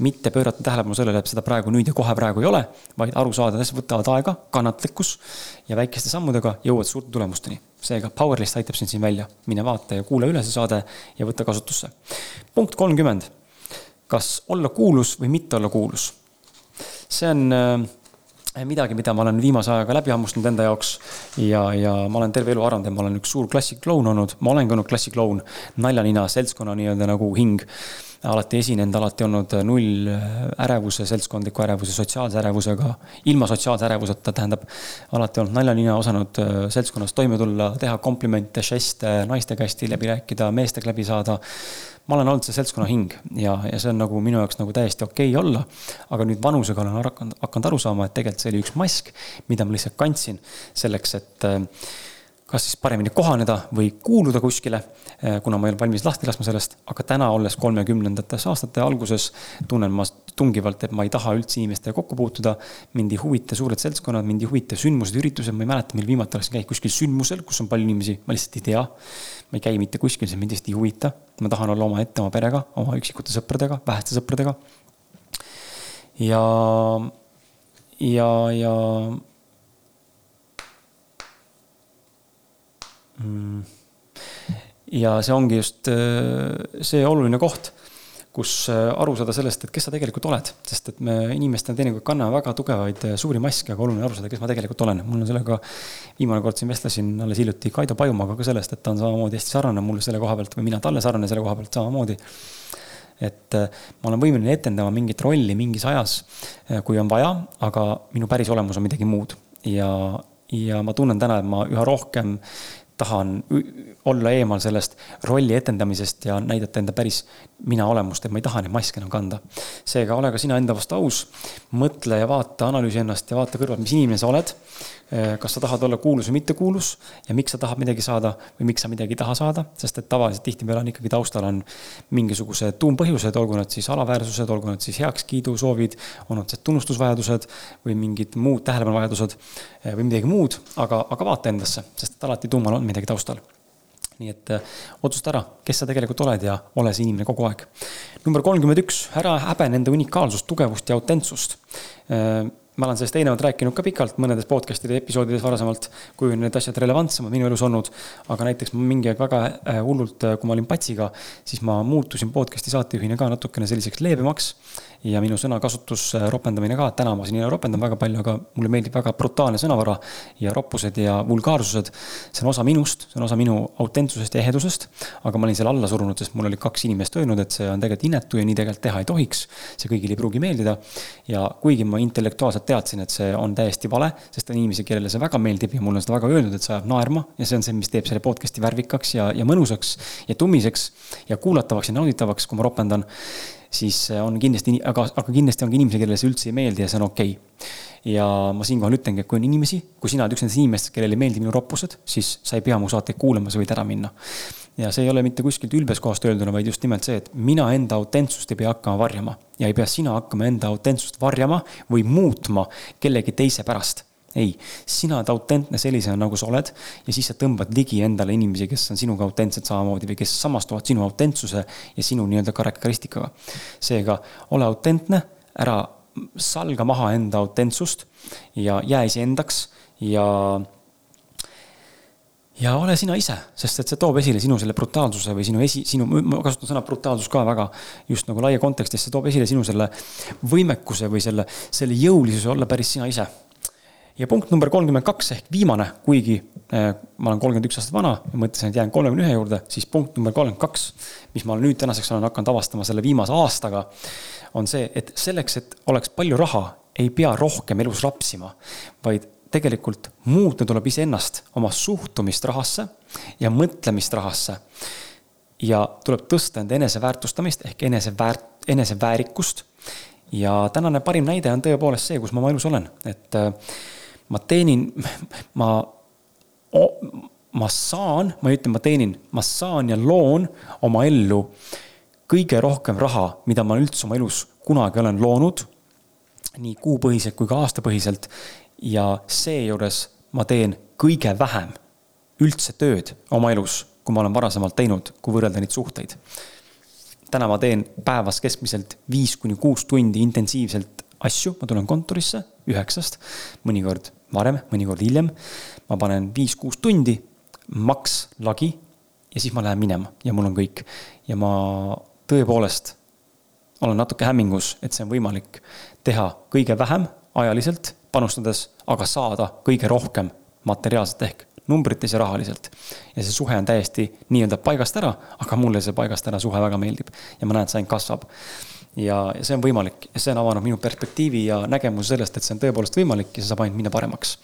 mitte pöörata tähelepanu sellele, et seda praegu nüüd ja kohe praegu ei ole, vaid aru saada, et asjad võtavad aega, kannatlikkus ja väikeste sammudega jõuad suurte tulemusteni. seega Powerlist aitab sind siin välja, mine vaata ja kuula üle see saade ja võta kasutusse. punkt kolmkümmend kas olla kuulus või mitte olla kuulus. see on äh, midagi, mida ma olen viimase ajaga läbi hammustanud enda jaoks ja, ja ma olen terve elu arvanud, et ma olen üks suur klassikloun olnud, ma olengi olnud klassikloun, naljanina, seltskonna nii-öelda nagu hing. Alati esinenud, alati olnud null ärevuse, seltskondliku ärevuse, sotsiaalse ärevusega, ilma sotsiaalse ärevuseta, tähendab, alati olnud naljanina, osanud äh, seltskonnas toime tulla, teha komplimente, žeste, naistega hästi läbi rääkida, meestega läbi saada ma olen olnud see seltskonna hing ja, ja see on nagu minu jaoks nagu täiesti okei okay olla. aga nüüd vanusega olen hakanud, hakanud aru saama, et tegelikult see oli üks mask, mida ma lihtsalt kandsin selleks, et äh, kas siis paremini kohaneda või kuuluda kuskile, eh, kuna ma ei olnud valmis lahti laskma sellest, aga täna, olles kolmekümnendates aastate alguses, tunnen ma tungivalt, et ma ei taha üldse inimestega kokku puutuda. mind ei huvita suured seltskonnad, mind ei huvita sündmused, üritused, ma ei mäleta, mil viimati oleksin käinud kuskil sündmusel, kus on palju inimesi, ma lihtsalt ei tea. ma ei käi mitte kuskil, see mind lihtsalt ei huvita. ma tahan olla omaette oma perega, oma üksikute sõpradega, väheste sõpradega. ja, ja, ja ja see ongi just äh, see oluline koht, kus äh, aru saada sellest, et kes sa tegelikult oled, sest et me inimestena teinekord kanname väga tugevaid äh, suuri maske, aga oluline aru saada, kes ma tegelikult olen. mul on sellega, viimane kord siin vestlesin alles hiljuti Kaido Pajumaaga ka sellest, et ta on samamoodi hästi sarnane mulle selle koha pealt või mina talle sarnane selle koha pealt samamoodi. Et ma olen võimeline etendama mingit rolli mingis ajas, kui on vaja, aga minu päris olemus on midagi muud. Ja, ja ma tunnen täna, et ma üha rohkem han... olla eemal sellest rolli etendamisest ja näidata enda päris mina olemust, et ma ei taha neid maske enam kanda. seega ole ka sina enda vastu aus, mõtle ja vaata, analüüsi ennast ja vaata kõrvalt, mis inimene sa oled. Eh, kas sa tahad olla kuulus või mittekuulus ja miks sa tahad midagi saada või miks sa midagi ei taha saada, sest et tavaliselt tihtipeale on ikkagi taustal on mingisugused tuumpõhjused, olgu nad siis alaväärsused, olgu nad siis heakskiidusoovid, on nad siis tunnustusvajadused või mingid muud tähelepanuvajadused eh, või midagi muud, aga, aga vaata endasse, sest et alati tuumal on midagi taustal nii et äh, otsusta ära, kes sa tegelikult oled ja ole see inimene kogu aeg. number kolmkümmend üks, ära häbene enda unikaalsust, tugevust ja autentsust äh, ma olen sellest eelnevalt rääkinud ka pikalt mõnedes podcast'ide episoodides varasemalt, kui on need asjad relevantsemad minu elus olnud. aga näiteks mingi aeg väga äh, hullult, kui ma olin Patsiga, siis ma muutusin podcast'i saatejuhina ka natukene selliseks leebemaks ja minu sõnakasutus, äh, ropendamine ka, täna ma siin ei ropendan väga palju, aga mulle meeldib väga brutaalne sõnavara ja roppused ja vulgaarsused. see on osa minust, see on osa minu autentsusest ja ehedusest. aga ma olin selle alla surunud, sest mul oli kaks inimest öelnud, et see on tegelikult inetu ja nii tegelikult teha ei tohiks. see kõigile ei pruugi meeldida. ja kuigi ma intellektuaalselt teadsin, et see on täiesti vale, sest on inimesi, kellele see väga meeldib ja mulle on seda väga öeldud, et see ajab naerma ja see on see, mis teeb selle podcast'i värvikaks ja, ja mõnusaks ja tummiseks ja kuulatavaks ja nauditavaks, kui ma ropendan siis on kindlasti, aga, aga kindlasti on ka inimesi, kellele see üldse ei meeldi ja see on okei okay. ja ma siinkohal ütlengi, et kui on inimesi, kui sina oled üks nendest inimestest, kellele ei meeldi minu roppused, siis sa ei pea mu saateid kuulama, sa võid ära minna. ja see ei ole mitte kuskilt ülbes kohast öelduna, vaid just nimelt see, et mina enda autentsust ei pea hakkama varjama ja ei pea sina hakkama enda autentsust varjama või muutma kellegi teise pärast ei, sina oled autentne sellisena, nagu sa oled ja siis sa tõmbad ligi endale inimesi, kes on sinuga autentsed samamoodi või kes samastuvad sinu autentsuse ja sinu nii-öelda karakteristikaga. seega ole autentne, ära salga maha enda autentsust ja jää iseendaks ja ja ole sina ise, sest et see toob esile sinu selle brutaalsuse või sinu esi, sinu, ma kasutan sõna brutaalsus ka väga just nagu laia kontekstis, see toob esile sinu selle võimekuse või selle, selle jõulisuse olla päris sina ise ja punkt number kolmkümmend kaks ehk viimane, kuigi äh, ma olen kolmkümmend üks aastat vana ja mõtlesin, et jään kolmekümne ühe juurde, siis punkt number kolmkümmend kaks, mis ma nüüd tänaseks olen hakanud avastama selle viimase aastaga, on see, et selleks, et oleks palju raha, ei pea rohkem elus rapsima, vaid tegelikult muuta tuleb iseennast, oma suhtumist rahasse ja mõtlemist rahasse. ja tuleb tõsta enda eneseväärtustamist ehk eneseväärt, eneseväärikust. ja tänane parim näide on tõepoolest see, kus ma oma elus olen, et äh, ma teenin, ma, ma saan, ma ei ütle, ma teenin, ma saan ja loon oma ellu kõige rohkem raha, mida ma üldse oma elus kunagi olen loonud. nii kuupõhiselt kui ka aastapõhiselt. ja seejuures ma teen kõige vähem üldse tööd oma elus, kui ma olen varasemalt teinud, kui võrrelda neid suhteid. täna ma teen päevas keskmiselt viis kuni kuus tundi intensiivselt asju, ma tulen kontorisse üheksast, mõnikord varem, mõnikord hiljem. ma panen viis-kuus tundi, maks lagi ja siis ma lähen minema ja mul on kõik. ja ma tõepoolest olen natuke hämmingus, et see on võimalik teha kõige vähem ajaliselt panustades, aga saada kõige rohkem materiaalselt ehk numbrites ja rahaliselt. ja see suhe on täiesti nii-öelda paigast ära, aga mulle see paigast ära suhe väga meeldib ja ma näen, et see ainult kasvab ja, ja see on võimalik ja see on avanud minu perspektiivi ja nägemuse sellest, et see on tõepoolest võimalik ja see saab ainult minna paremaks.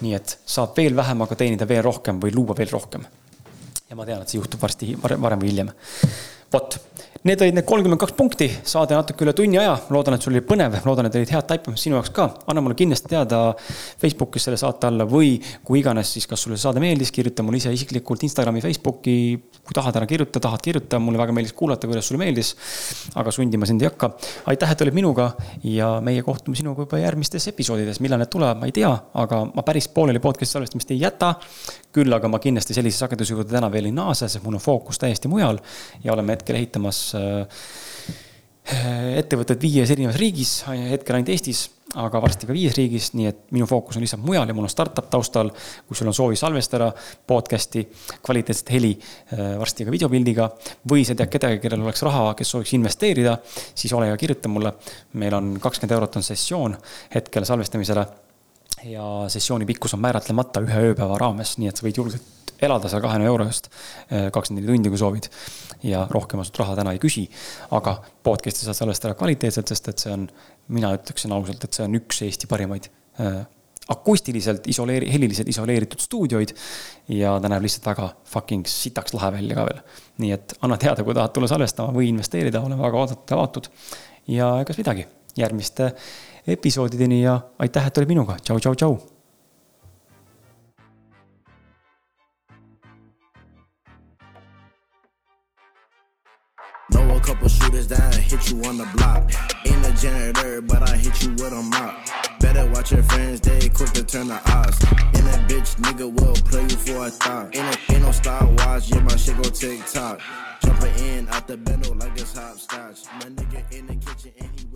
nii et saab veel vähem, aga teenida veel rohkem või luua veel rohkem. ja ma tean, et see juhtub varsti, varem või hiljem. vot Need olid need kolmkümmend kaks punkti, saade natuke üle tunni aja, loodan, et sul oli põnev, loodan, et olid head taipamist sinu jaoks ka. anna mulle kindlasti teada Facebookis selle saate alla või kui iganes, siis kas sulle see saade meeldis, kirjuta mulle ise isiklikult Instagrami, Facebooki. kui tahad, ära kirjuta, tahad kirjuta, mulle väga meeldis kuulata, kuidas sulle meeldis. aga sundima sind ei hakka. aitäh, et olid minuga ja meie kohtume sinuga juba järgmistes episoodides, millal need tulevad, ma ei tea, aga ma päris pooleli podcast'i salvestamist ei jäta. küll aga ma kindlasti sellise sageduse juurde täna veel ei naase, sest mul on fookus täiesti mujal ja oleme hetkel ehitamas Äh, ettevõtted viies erinevas riigis, hetkel ainult Eestis, aga varsti ka viies riigis, nii et minu fookus on lihtsalt mujal ja mul on startup taustal. kui sul on soovi salvestada podcast'i, kvaliteetset heli, äh, varsti ka videopildiga. või sa tead kedagi, kellel oleks raha, kes sooviks investeerida, siis ole hea, kirjuta mulle. meil on kakskümmend eurot on sessioon hetkel salvestamisele. ja sessiooni pikkus on määratlemata ühe ööpäeva raames, nii et sa võid julgelt elada seal kahekümne euro eest eh, kakskümmend neli tundi, kui soovid. Ja rohkem ma sult raha täna ei küsi, aga podcast'i saad salvestada kvaliteetselt, sest et see on, mina ütleksin ausalt, et see on üks Eesti parimaid äh, akustiliselt isoleeri-, heliliselt isoleeritud stuudioid. ja ta näeb lihtsalt väga fucking sitaks lahe välja ka veel. nii et anna teada, kui tahad tulla salvestama või investeerida, olen väga oodatud ja avatud. ja egas midagi, järgmiste episoodideni ja aitäh, et olid minuga, tšau, tšau, tšau couple shooters that hit you on the block. Ain't a janitor, but I hit you with a mop. Better watch your friends, they quick to turn the odds. And that bitch nigga will play you for a thought. Ain't ain't no Star Wars, yeah, my shit go TikTok. Jumping in out the bendo like it's hopscotch. My nigga in the kitchen and he